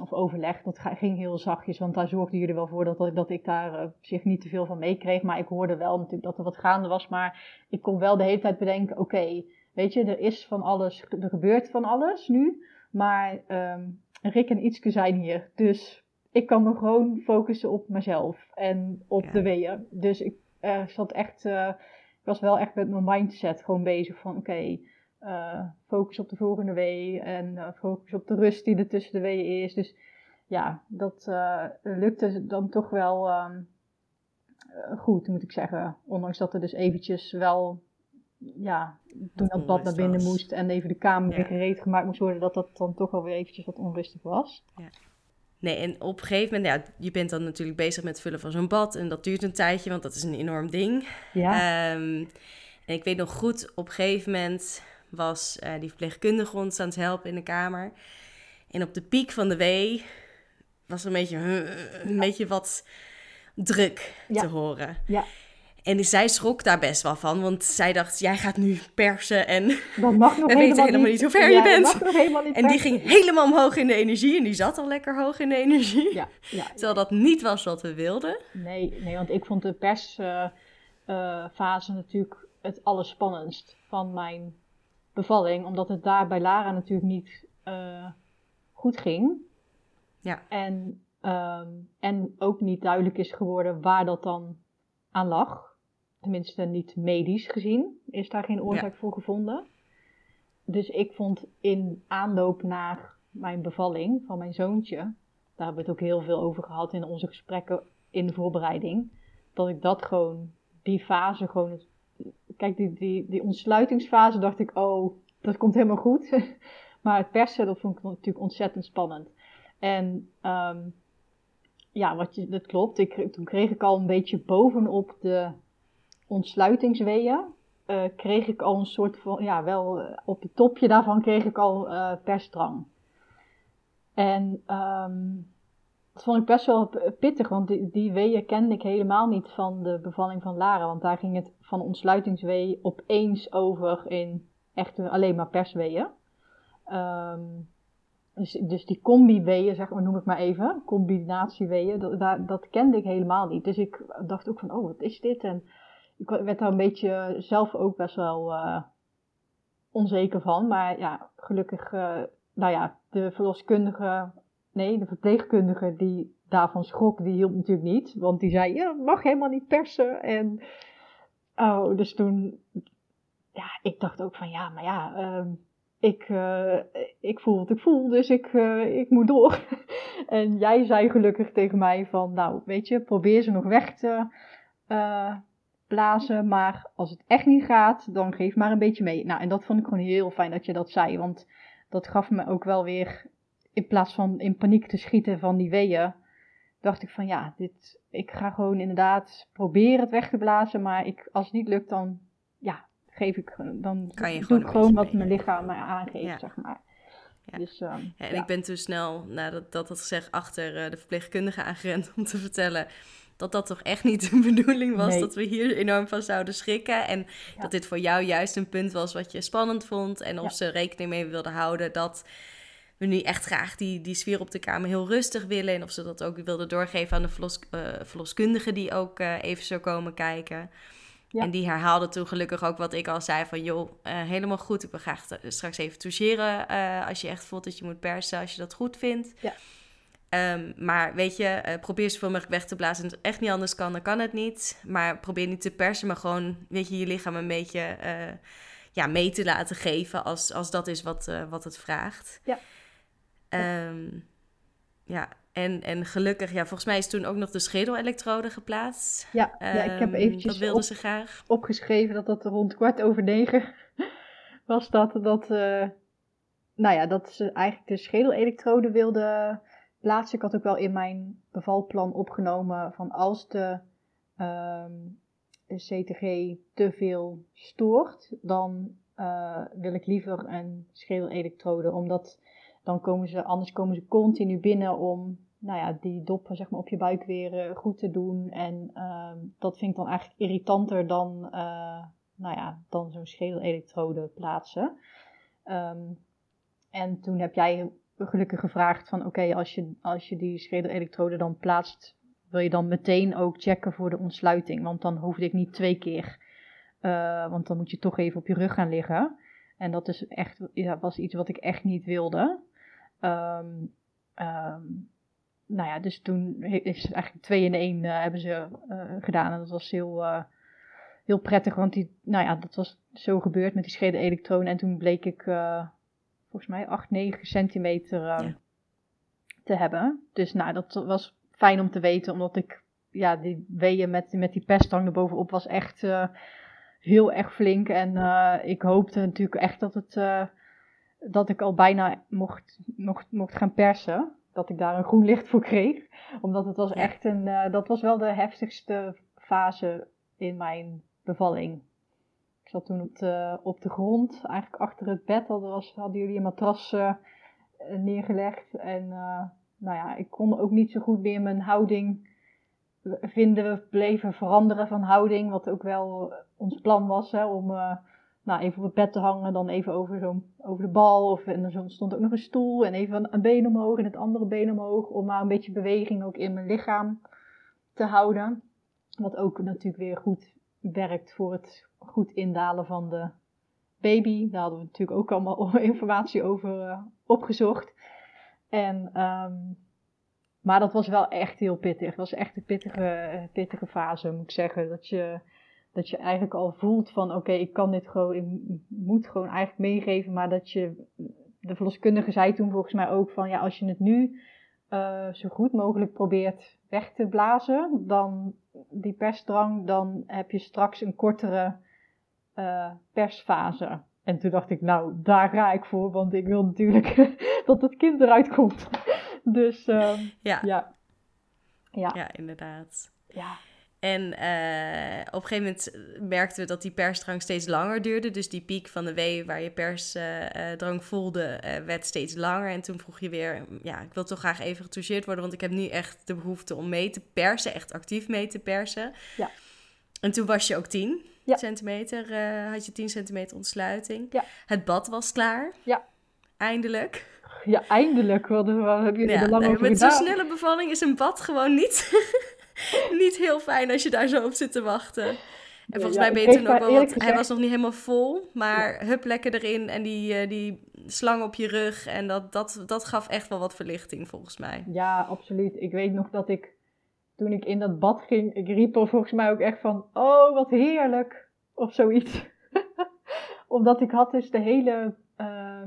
of overleg, dat ging heel zachtjes, want daar zorgden jullie wel voor dat, dat ik daar uh, zich niet te veel van meekreeg. Maar ik hoorde wel natuurlijk dat er wat gaande was, maar ik kon wel de hele tijd bedenken, oké, weet je, er is van alles, er gebeurt van alles nu, maar um, Rick en Ietske zijn hier, dus ik kan me gewoon focussen op mezelf en op de weeën. Dus ik uh, zat echt, uh, ik was wel echt met mijn mindset gewoon bezig van, oké, uh, focus op de volgende wee en uh, focus op de rust die er tussen de weeën is. Dus ja, dat uh, lukte dan toch wel um, goed, moet ik zeggen. Ondanks dat er dus eventjes wel, ja, toen dat bad naar binnen moest en even de kamer weer gereed gemaakt moest worden, dat dat dan toch wel weer eventjes wat onrustig was. Ja. Nee, en op een gegeven moment, ja, je bent dan natuurlijk bezig met het vullen van zo'n bad. En dat duurt een tijdje, want dat is een enorm ding. Ja. Um, en ik weet nog goed, op een gegeven moment was uh, die verpleegkundige ons aan het helpen in de kamer. En op de piek van de wee was er een beetje, een beetje wat druk te horen. Ja. En zij schrok daar best wel van, want zij dacht, jij gaat nu persen en dat mag nog we weten helemaal niet, hoe ver je bent. Niet en die ging helemaal omhoog in de energie en die zat al lekker hoog in de energie. Ja, ja, Terwijl dat niet was wat we wilden. Nee, nee want ik vond de persfase uh, uh, natuurlijk het allerspannendst van mijn bevalling, omdat het daar bij Lara natuurlijk niet uh, goed ging. Ja. En, um, en ook niet duidelijk is geworden waar dat dan aan lag. Tenminste, niet medisch gezien is daar geen oorzaak voor gevonden. Dus ik vond in aanloop naar mijn bevalling van mijn zoontje, daar hebben we het ook heel veel over gehad in onze gesprekken in de voorbereiding, dat ik dat gewoon, die fase gewoon kijk, die, die, die ontsluitingsfase dacht ik, oh, dat komt helemaal goed. maar het persen, dat vond ik natuurlijk ontzettend spannend. En um, ja, wat je, dat klopt. Ik, toen kreeg ik al een beetje bovenop de ontsluitingsweeën. Uh, kreeg ik al een soort van, ja, wel uh, op het topje daarvan kreeg ik al uh, persdrang. En um, dat vond ik best wel pittig, want die, die weeën kende ik helemaal niet van de bevalling van Lara. Want daar ging het van ontsluitingswee opeens over in echt alleen maar persweeën. Um, dus, dus die combi-weeën, zeg maar, noem ik maar even, combinatieweeën, dat, dat, kende ik helemaal niet. Dus ik dacht ook van, oh, wat is dit? En ik werd daar een beetje zelf ook best wel uh, onzeker van. Maar ja, gelukkig, uh, nou ja, de verloskundige nee, de verpleegkundige die daarvan schrok, die hielp natuurlijk niet. Want die zei, ja, mag helemaal niet persen. En, oh, dus toen, ja, ik dacht ook van, ja, maar ja, uh, ik, uh, ik voel wat ik voel, dus ik, uh, ik moet door. en jij zei gelukkig tegen mij van, nou, weet je, probeer ze nog weg te uh, blazen. Maar als het echt niet gaat, dan geef maar een beetje mee. Nou, en dat vond ik gewoon heel fijn dat je dat zei, want dat gaf me ook wel weer in plaats van in paniek te schieten van die weeën, dacht ik van ja, dit, ik ga gewoon inderdaad proberen het weg te blazen. Maar ik, als het niet lukt, dan ja, geef ik, dan kan je doe ik gewoon wat mijn lichaam mij aangeeft, zeg maar. Ja. Dus, um, ja, en ik ben toen snel, nadat dat had gezegd, achter uh, de verpleegkundige aangerend om te vertellen dat dat toch echt niet de bedoeling was. Dat we hier enorm van zouden schrikken. En dat dit voor jou juist een punt was wat je spannend vond. En of ze rekening mee wilden houden dat we nu echt graag die, die sfeer op de kamer heel rustig willen. En of ze dat ook wilden doorgeven aan de verlos, uh, verloskundige die ook uh, even zou komen kijken. Ja. En die herhaalde toen gelukkig ook wat ik al zei van... joh, uh, helemaal goed, ik wil graag straks even toucheren... als je echt voelt dat je moet persen, als je dat goed vindt. Ja. Um, maar weet je, probeer zoveel mogelijk weg te blazen. En als het echt niet anders kan, dan kan het niet. Maar probeer niet te persen, maar gewoon... weet je, je lichaam een beetje ja, mee te laten geven... als, als dat is wat, wat het vraagt. Ja. Um, ja, en, en gelukkig, ja, volgens mij is toen ook nog de schedelelektrode geplaatst. Ja, ja ik heb ehm, eventjes dat wilden ze graag. opgeschreven dat dat rond kwart over negen was dat, dat, uh, nou ja, dat ze eigenlijk de schedelelektrode wilden plaatsen. Ik had ook wel in mijn bevalplan opgenomen van als de um, CTG te veel stoort, dan uh, wil ik liever een schedelelektrode, omdat dan komen ze, anders komen ze continu binnen om nou ja, die doppen zeg maar, op je buik weer uh, goed te doen. En uh, dat vind ik dan eigenlijk irritanter dan, uh, nou ja, dan zo'n schedelelektrode plaatsen. Um, en toen heb jij gelukkig gevraagd van oké, als, je, als je die schedelelektrode dan plaatst, wil je dan meteen ook checken voor de ontsluiting. Want dan hoefde ik niet twee keer, uh, want dan moet je toch even op je rug gaan liggen. En dat is echt, ja, was iets wat ik echt niet wilde. Um, um, nou ja, dus toen is eigenlijk twee in één uh, hebben ze uh, gedaan. En dat was heel, uh, heel prettig, want die, nou ja, dat was zo gebeurd met die schedelelektronen. En toen bleek ik volgens mij 8, 9 centimeter ja. te hebben. Dus nou, dat was fijn om te weten, omdat ik, ja, die weeën met, met die peststang erbovenop was echt heel erg flink. En ik hoopte natuurlijk echt dat het dat ik al bijna mocht, mocht, mocht gaan persen dat ik daar een groen licht voor kreeg. Omdat het was echt een, uh, dat was wel de heftigste fase in mijn bevalling. Ik zat toen op de, op de grond, eigenlijk achter het bed. Hadden, was, hadden jullie een matras uh, neergelegd. En uh, nou ja, ik kon ook niet zo goed meer mijn houding vinden. We bleven veranderen van houding, wat ook wel ons plan was hè, om nou, even op het bed te hangen, dan even over, zo, over de bal. Of, en er stond ook nog een stoel en even een been omhoog en het andere been omhoog. Om maar een beetje beweging ook in mijn lichaam te houden. Wat ook natuurlijk weer goed werkt voor het goed indalen van de baby. Daar hadden we natuurlijk ook allemaal informatie over uh, opgezocht. En, um, maar dat was wel echt heel pittig. Het was echt een pittige, pittige fase, moet ik zeggen. Dat je dat je eigenlijk al voelt van oké, ik kan dit gewoon, ik moet gewoon eigenlijk meegeven, maar dat je, de verloskundige zei toen volgens mij ook van ja, als je het nu uh, zo goed mogelijk probeert weg te blazen, dan die persdrang, dan heb je straks een kortere uh, persfase. En toen dacht ik, nou, daar ga ik voor, want ik wil natuurlijk dat het kind eruit komt. dus uh, ja. ja. Ja. ja, inderdaad. Ja. En uh, op een gegeven moment merkten we dat die persdrang steeds langer duurde. Dus die piek van de wee waar je persdrang uh, voelde, uh, werd steeds langer. En toen vroeg je weer, ja, ik wil toch graag even getoucheerd worden, want ik heb nu echt de behoefte om mee te persen, echt actief mee te persen. Ja. En toen was je ook 10 ja. centimeter, had je 10 centimeter ontsluiting. Ja. Het bad was klaar. Ja. Eindelijk. Ja, eindelijk. Wat, wat heb je ja, er lang nee, over Met zo'n snelle bevalling is een bad gewoon niet niet heel fijn als je daar zo op zit te wachten. En volgens mij ben je toen ook wel wat... Hij was nog niet helemaal vol, maar hup lekker erin en die, uh, die slang op je rug. En dat, dat, dat gaf echt wel wat verlichting volgens mij. Ja, absoluut. Ik weet nog dat ik, toen ik in dat bad ging, ik riep er volgens mij ook echt van... Oh, wat heerlijk! Of zoiets. Omdat ik had dus de hele uh,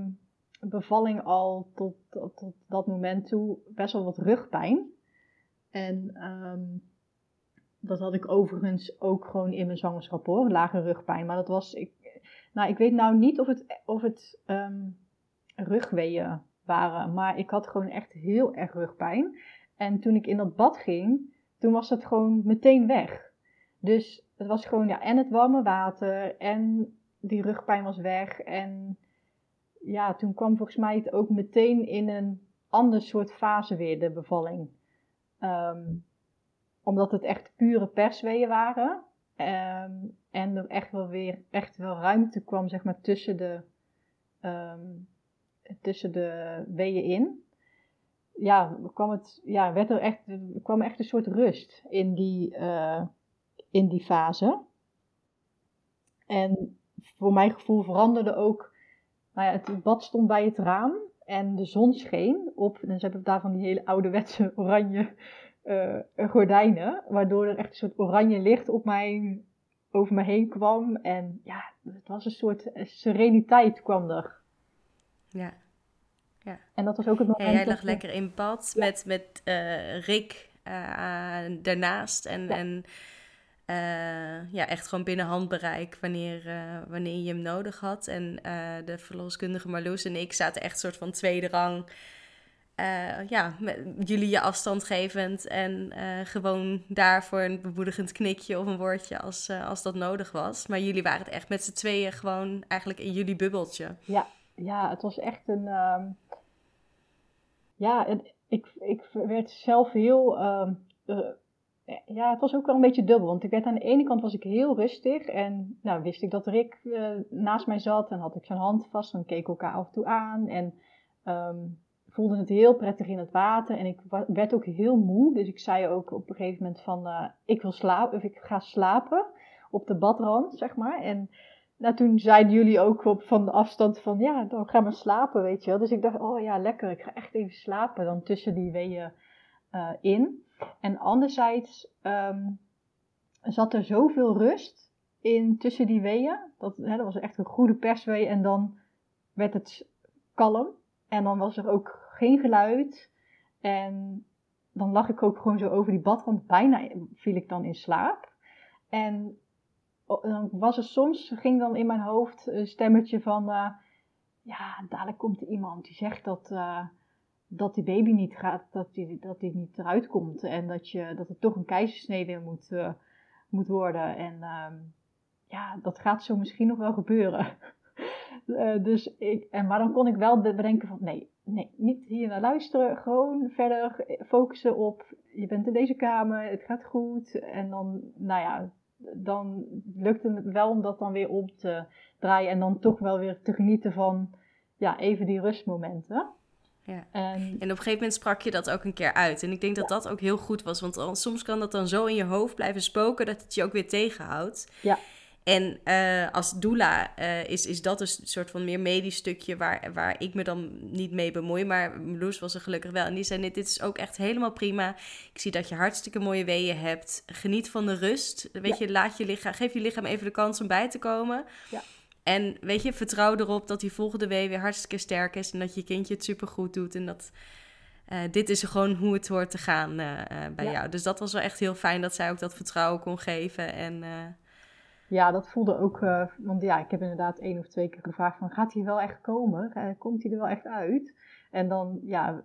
bevalling al tot, tot, tot dat moment toe best wel wat rugpijn. En um, dat had ik overigens ook gewoon in mijn zwangerschap hoor, lage rugpijn. Maar dat was, ik, nou ik weet nou niet of het, of het um, rugweeën waren, maar ik had gewoon echt heel erg rugpijn. En toen ik in dat bad ging, toen was het gewoon meteen weg. Dus het was gewoon, ja, en het warme water en die rugpijn was weg. En ja, toen kwam volgens mij het ook meteen in een ander soort fase weer, de bevalling. Um, omdat het echt pure persweeën waren. Um, en er echt wel weer echt wel ruimte kwam, zeg maar, tussen de, um, tussen de weeën in. Ja, kwam het, ja, werd er echt, kwam echt een soort rust in die, uh, in die fase. En voor mijn gevoel veranderde ook, nou ja, het bad stond bij het raam en de zon scheen op, en ze hebben daar van die hele ouderwetse oranje uh, gordijnen, waardoor er echt een soort oranje licht op mij, over me heen kwam. En ja, het was een soort sereniteit kwam er. Ja. ja. En dat was ook het moment. En jij lag lekker in bad met, met uh, Rick uh, daarnaast. En, ja. en ja, echt gewoon binnen handbereik wanneer, uh, wanneer je hem nodig had. En uh, de verloskundige Marloes en ik zaten echt soort van tweede rang ja, met jullie je afstand gevend en gewoon daarvoor een bemoedigend knikje of een woordje als, als dat nodig was. Maar jullie waren het echt met z'n tweeën gewoon eigenlijk in jullie bubbeltje. Ja, ja het was echt een. Um... Ja, ik, ik werd zelf heel. Um, ja, het was ook wel een beetje dubbel. Want ik werd aan de ene kant was ik heel rustig. En nou wist ik dat Rick naast mij zat. En had ik zijn hand vast. Dan keek elkaar af en toe aan. En um, voelde het heel prettig in het water en ik werd ook heel moe. Dus ik zei ook op een gegeven moment van, uh, ik wil slapen, of ik ga slapen op de badrand, zeg maar. En nou, toen zeiden jullie ook van de afstand van, ja, dan gaan we slapen, weet je wel. Dus ik dacht, oh ja, lekker, ik ga echt even slapen dan tussen die weeën uh, in. En anderzijds um, zat er zoveel rust in tussen die weeën. Dat, hè, dat was echt een goede perswee en dan werd het kalm. En dan was er ook geen geluid. En dan lag ik ook gewoon zo over die badrand. Bijna viel ik dan in slaap. En dan was er soms, ging dan in mijn hoofd een stemmetje van... Uh, ja, dadelijk komt er iemand die zegt dat, uh, dat die baby niet gaat, dat die, dat die niet eruit komt. En dat, je, dat er toch een keizersnede moet, uh, moet worden. En uh, ja, dat gaat zo misschien nog wel gebeuren. Uh, dus ik, en, maar dan kon ik wel bedenken van nee, nee, niet hier naar luisteren. Gewoon verder focussen op je bent in deze kamer, het gaat goed. En dan, nou ja, dan lukte het wel om dat dan weer om te draaien. En dan toch wel weer te genieten van ja, even die rustmomenten. Ja. En, en, op een gegeven moment sprak je dat ook een keer uit. En ik denk dat dat ook heel goed was. Want soms kan dat dan zo in je hoofd blijven spoken dat het je ook weer tegenhoudt. Ja. En uh, als doula uh, is, is dat een soort van meer medisch stukje waar, waar ik me dan niet mee bemoei. Maar Loes was er gelukkig wel. En die zei, dit is ook echt helemaal prima. Ik zie dat je hartstikke mooie weeën hebt. Geniet van de rust. Weet je, laat je lichaam, geef je lichaam even de kans om bij te komen. Ja. En weet je, vertrouw erop dat die volgende wee weer hartstikke sterk is. En dat je kindje het supergoed doet. En dat... Uh, dit is gewoon hoe het hoort te gaan bij ja. jou. Dus dat was wel echt heel fijn dat zij ook dat vertrouwen kon geven. En ja, dat voelde ook, want ja, ik heb inderdaad één of twee keer gevraagd van, gaat hij wel echt komen? Komt hij er wel echt uit? En dan, ja,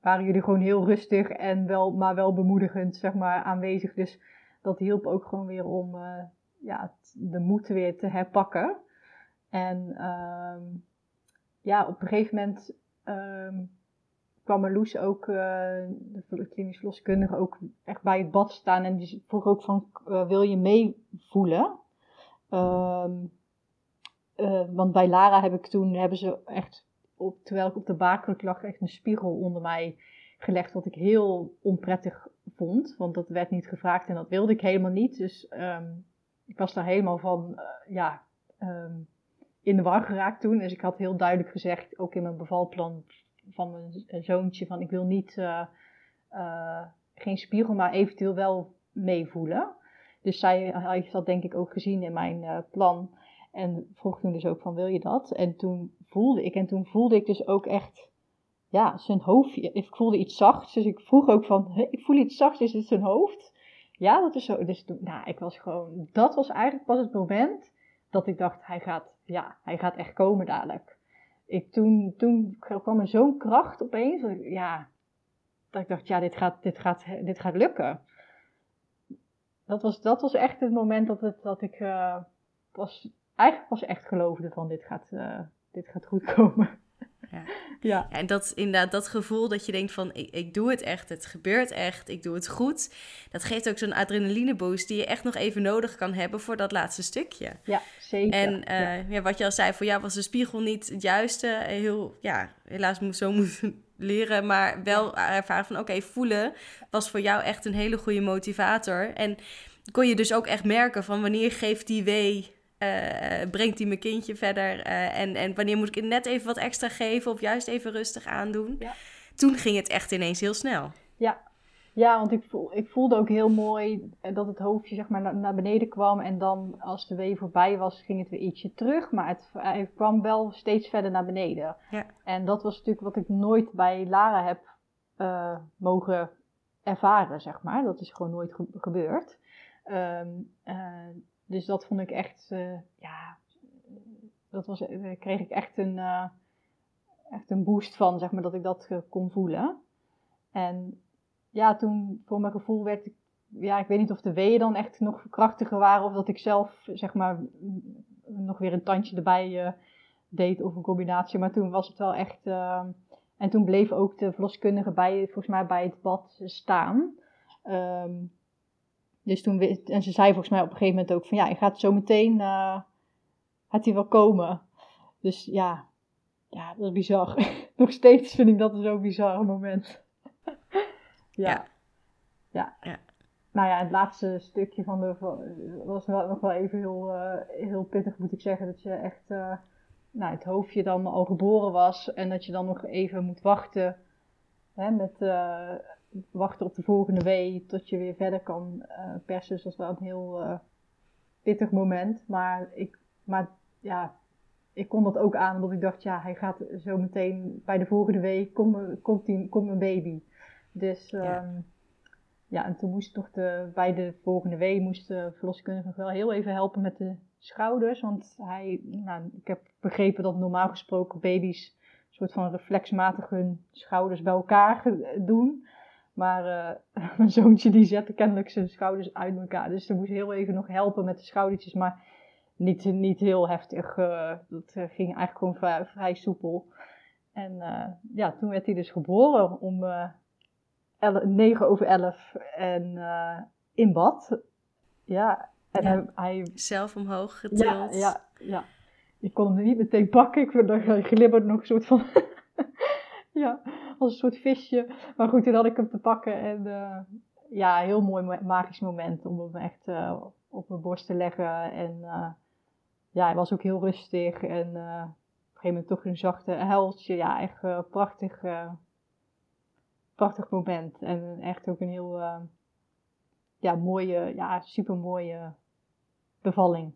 waren jullie gewoon heel rustig en wel, maar wel bemoedigend, zeg maar, aanwezig. Dus dat hielp ook gewoon weer om, ja, de moed weer te herpakken. En ehm, ja, op een gegeven moment um, kwam Marloes ook, uh, de klinisch verloskundige, ook echt bij het bad staan. En die vroeg ook van, uh, wil je meevoelen? Um, want bij Lara heb ik toen, hebben ze echt, op, terwijl ik op de baarkruk lag, echt een spiegel onder mij gelegd. Wat ik heel onprettig vond. Want dat werd niet gevraagd en dat wilde ik helemaal niet. Dus ik was daar helemaal van, ja, um, in de war geraakt toen. Dus ik had heel duidelijk gezegd, ook in mijn bevalplan, van mijn zoontje van ik wil niet, uh, geen spiegel, maar eventueel wel meevoelen. Dus zij heeft dat denk ik ook gezien in mijn plan. En vroeg toen dus ook van wil je dat? En toen voelde ik, en toen voelde ik dus ook echt, ja, zijn hoofdje. Ik voelde iets zachts, dus ik vroeg ook van, ik voel iets zachts, is het zijn hoofd? Ja, dat is zo. Dus nou, ik was gewoon, dat was eigenlijk pas het moment dat ik dacht, hij gaat, ja, hij gaat echt komen dadelijk ik, toen, toen kwam er zo'n kracht opeens. Dat ik, ja, dat ik dacht, ja, dit gaat, dit gaat, dit gaat lukken. Dat was, dat was echt het moment dat, het, dat ik uh, was, eigenlijk pas echt geloofde van dit gaat, uh, dit gaat goed komen. Ja. ja. En dat inderdaad, dat gevoel dat je denkt van ik, ik doe het echt, het gebeurt echt, ik doe het goed. Dat geeft ook zo'n adrenaline boost die je echt nog even nodig kan hebben voor dat laatste stukje. Ja, zeker. En uh, ja. ja. wat je al zei, voor jou was de spiegel niet het juiste. Heel, ja, helaas moest zo moeten leren, maar wel ervaren van oké, voelen was voor jou echt een hele goede motivator. En kon je dus ook echt merken van wanneer geeft die wee uh, brengt hij mijn kindje verder? Uh, en, en wanneer moet ik net even wat extra geven of juist even rustig aandoen? Ja. Toen ging het echt ineens heel snel. Ja, ja want ik, voel, ik voelde ook heel mooi dat het hoofdje zeg maar, naar, naar beneden kwam. En dan als de wee voorbij was, ging het weer ietsje terug. Maar het, het kwam wel steeds verder naar beneden. Ja. En dat was natuurlijk wat ik nooit bij Lara heb uh, mogen ervaren, zeg maar. Dat is gewoon nooit ge gebeurd. Um, dus dat vond ik echt, uh, ja, dat was, daar eh, kreeg ik echt een, uh, echt een boost van, zeg maar, dat ik dat kon voelen. En ja, toen voor mijn gevoel werd ik, ja, ik weet niet of de weeën dan echt nog krachtiger waren of dat ik zelf, zeg maar, nog weer een tandje erbij deed of een combinatie. Maar toen was het wel echt, en toen bleef ook de verloskundige bij, volgens mij bij het bad staan. Um, dus toen, en ze zei volgens mij op een gegeven moment ook van ja, je gaat zo meteen, uh, gaat hij wel komen. Dus ja, ja, dat is bizar. nog steeds vind ik dat een zo bizar moment. ja. ja. ja. Nou ja, het laatste stukje van de was nog wel even heel, uh, heel pittig, moet ik zeggen. Dat je echt uh, nou, het hoofdje dan al geboren was en dat je dan nog even moet wachten. Hè, met uh, wachten op de volgende wee tot je weer verder kan persen. Dus dat was wel een heel pittig moment. Maar, ik, maar ja, ik kon dat ook aan, omdat ik dacht, ja, hij gaat zo meteen bij de volgende week, komt, komt, mijn baby. Dus ja. Um, ja, en toen moest toch de, bij de volgende week moest de verloskundige nog wel heel even helpen met de schouders. Want hij, nou, ik heb begrepen dat normaal gesproken baby's een soort van reflexmatig hun schouders bij elkaar doen. Maar uh, mijn zoontje die zette kennelijk zijn schouders uit elkaar. Dus ze moest heel even nog helpen met de schoudertjes. Maar niet, niet heel heftig. Uh, dat ging eigenlijk gewoon vrij, vrij soepel. En uh, ja, toen werd hij dus geboren om 9 over 11 en in bad. Ja, en ja. hij, hij, Zelf omhoog getild. Ja, ja, ja. Ik kon hem niet meteen pakken. Ik glibberde nog een soort van... ja, als een soort visje. Maar goed, toen had ik hem te pakken. En uh, ja, heel mooi magisch moment om hem echt uh, op mijn borst te leggen. En uh, ja, hij was ook heel rustig. En op een gegeven moment toch een zachte huiltje. Ja, echt prachtig, prachtig moment. En echt ook een heel ja, mooie, ja, super mooie bevalling.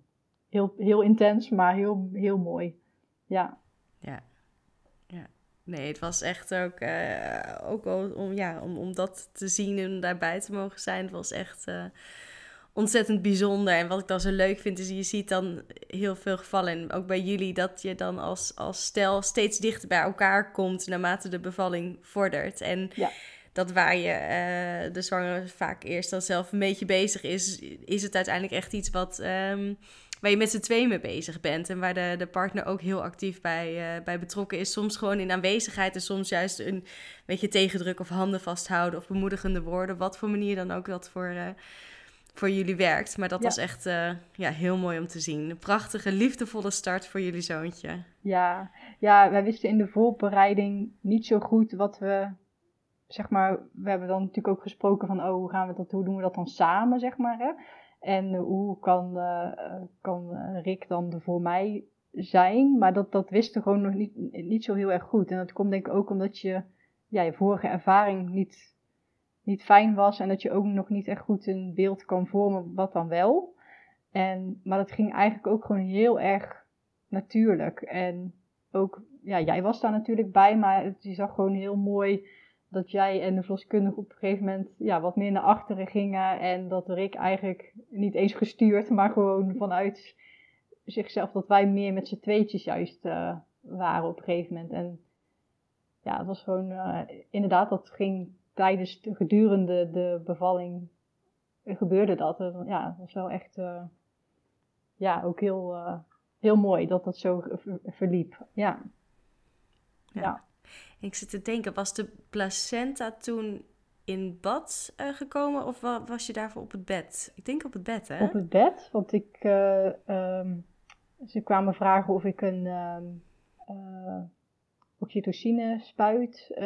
Heel, heel intens, maar heel, heel mooi. Ja. Ja. Nee, het was echt ook, uh, ook om, ja, om, om dat te zien en daarbij te mogen zijn. Het was echt uh, ontzettend bijzonder. En wat ik dan zo leuk vind, is je ziet dan heel veel gevallen, en ook bij jullie, dat je dan als, als stel steeds dichter bij elkaar komt naarmate de bevalling vordert. En ja dat waar je uh, de zwangere vaak eerst dan zelf een beetje bezig is, is het uiteindelijk echt iets wat, um, waar je met z'n tweeën mee bezig bent. En waar de, de partner ook heel actief bij, uh, bij betrokken is. Soms gewoon in aanwezigheid en soms juist een beetje tegendruk of handen vasthouden of bemoedigende woorden. Wat voor manier dan ook dat voor, uh, voor jullie werkt. Maar dat Ja. was echt ja, heel mooi om te zien. Een prachtige, liefdevolle start voor jullie zoontje. Ja, ja, wij wisten in de voorbereiding niet zo goed wat we, zeg maar, we hebben dan natuurlijk ook gesproken van, oh, hoe gaan we dat, hoe doen we dat dan samen, zeg maar, hè? En hoe kan, eh, eh, kan eh, Rick dan voor mij zijn? Maar dat, dat wisten gewoon nog niet, niet zo heel erg goed. En dat komt denk ik ook omdat je, ja, je vorige ervaring niet, niet fijn was en dat je ook nog niet echt goed een beeld kan vormen wat dan wel. En, maar dat ging eigenlijk ook gewoon heel erg natuurlijk. En ook, ja, jij was daar natuurlijk bij, maar je zag gewoon heel mooi dat jij en de verloskundige op een gegeven moment ja, wat meer naar achteren gingen. En dat Rick eigenlijk niet eens gestuurd, maar gewoon vanuit zichzelf, dat wij meer met z'n tweetjes juist uh, waren op een gegeven moment. En ja, het was gewoon, uh, inderdaad, dat ging tijdens, de, gedurende de bevalling, gebeurde dat. Ja, het was wel echt, uh, ja, ook heel, heel mooi dat dat zo verliep. Ja. ja. ja. Ik zit te denken, was de placenta toen in bad uh, gekomen of was je daarvoor op het bed? Ik denk op het bed, hè? Op het bed, want ik, uh, um, ze kwamen vragen of ik een um, uh, oxytocine spuit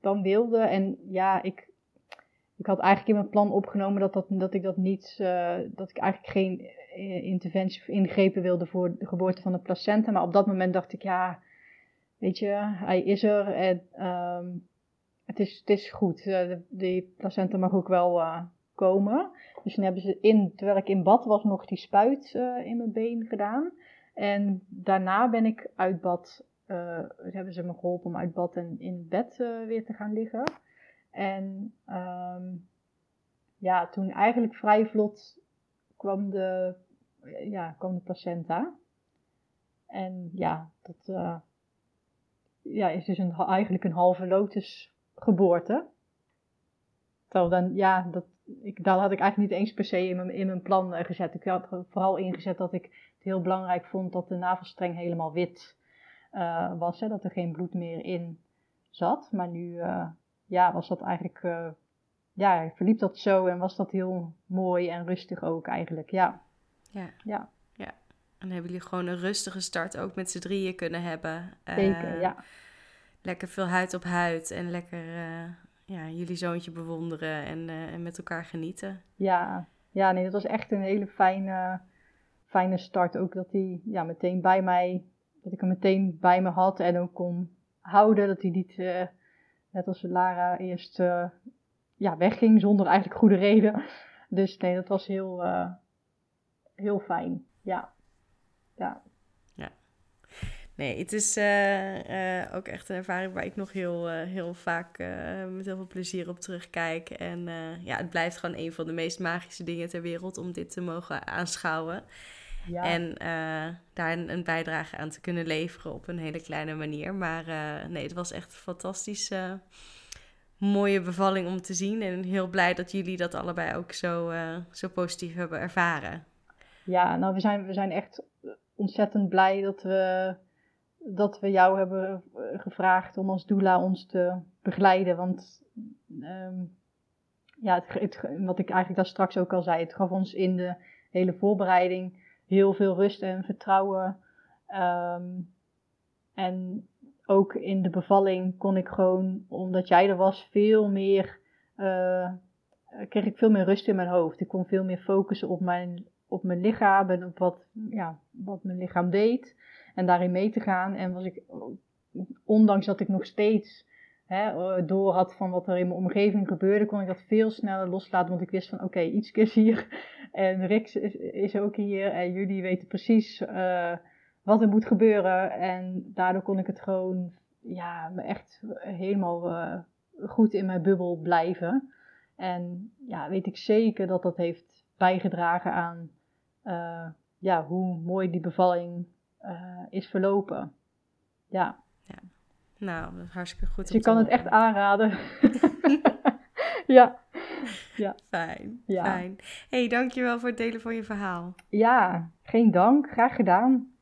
dan wilde. En ja, ik, ik had eigenlijk in mijn plan opgenomen dat, dat, dat ik dat niet, dat ik eigenlijk geen interventie of ingrepen wilde voor de geboorte van de placenta. Maar op dat moment dacht ik, ja, weet je, hij is er en um, het, is, het is goed. Uh, die placenta mag ook wel uh, komen. Dus toen hebben ze in, terwijl ik in bad was, nog die spuit uh, in mijn been gedaan. En daarna ben ik uit bad, hebben ze me geholpen om uit bad en in bed weer te gaan liggen. En um, ja, toen eigenlijk vrij vlot kwam de, ja, kwam de placenta. En ja, dat ja, is dus een, eigenlijk een halve lotus geboorte. Terwijl dan, ja, dat, ik, daar had ik eigenlijk niet eens per se in mijn, in mijn plan uh, gezet. Ik had er vooral ingezet dat ik het heel belangrijk vond dat de navelstreng helemaal wit uh, was. Hè, dat er geen bloed meer in zat. Maar nu, uh, ja, was dat eigenlijk, ja, verliep dat zo en was dat heel mooi en rustig ook eigenlijk, ja. Ja. Ja. En hebben jullie gewoon een rustige start ook met z'n drieën kunnen hebben. Zeker, uh, ja. lekker veel huid op huid en lekker ja, jullie zoontje bewonderen en, en met elkaar genieten. Ja, ja, nee, dat was echt een hele fijne, fijne start. Ook dat hij ja, meteen bij mij, dat ik hem meteen bij me had en ook kon houden. Dat hij niet, net als Lara, eerst ja, wegging zonder eigenlijk goede reden. Dus nee, dat was heel, heel fijn. Ja. Ja. Ja. Nee, het is uh, uh, ook echt een ervaring waar ik nog heel, heel vaak met heel veel plezier op terugkijk. En ja, het blijft gewoon een van de meest magische dingen ter wereld om dit te mogen aanschouwen. Ja. En daar een, een, bijdrage aan te kunnen leveren op een hele kleine manier. Maar nee, het was echt fantastisch mooie bevalling om te zien. En heel blij dat jullie dat allebei ook zo, zo positief hebben ervaren. Ja, nou we zijn, we zijn echt ontzettend blij dat we, dat we jou hebben gevraagd om als doula ons te begeleiden. Want um, ja, het, wat ik eigenlijk daar straks ook al zei, het gaf ons in de hele voorbereiding heel veel rust en vertrouwen. Um, en ook in de bevalling kon ik gewoon, omdat jij er was, veel meer, uh, kreeg ik veel meer rust in mijn hoofd. Ik kon veel meer focussen op mijn, op mijn lichaam en op wat, ja, wat mijn lichaam deed. En daarin mee te gaan. En was ik, ondanks dat ik nog steeds hè, door had van wat er in mijn omgeving gebeurde, kon ik dat veel sneller loslaten. Want ik wist van, oké, iets is hier. En Rick is, is, ook hier. En jullie weten precies... Uh, wat er moet gebeuren. En daardoor kon ik het gewoon, ja, me echt helemaal uh, goed in mijn bubbel blijven. En ja, weet ik zeker dat dat heeft bijgedragen aan uh, ja, hoe mooi die bevalling uh, is verlopen. Ja. ja. Nou, hartstikke goed. Dus je kan het echt aanraden. ja. ja. Fijn. Ja. Fijn. hey, dankjewel voor het delen van je verhaal. Ja, geen dank. Graag gedaan.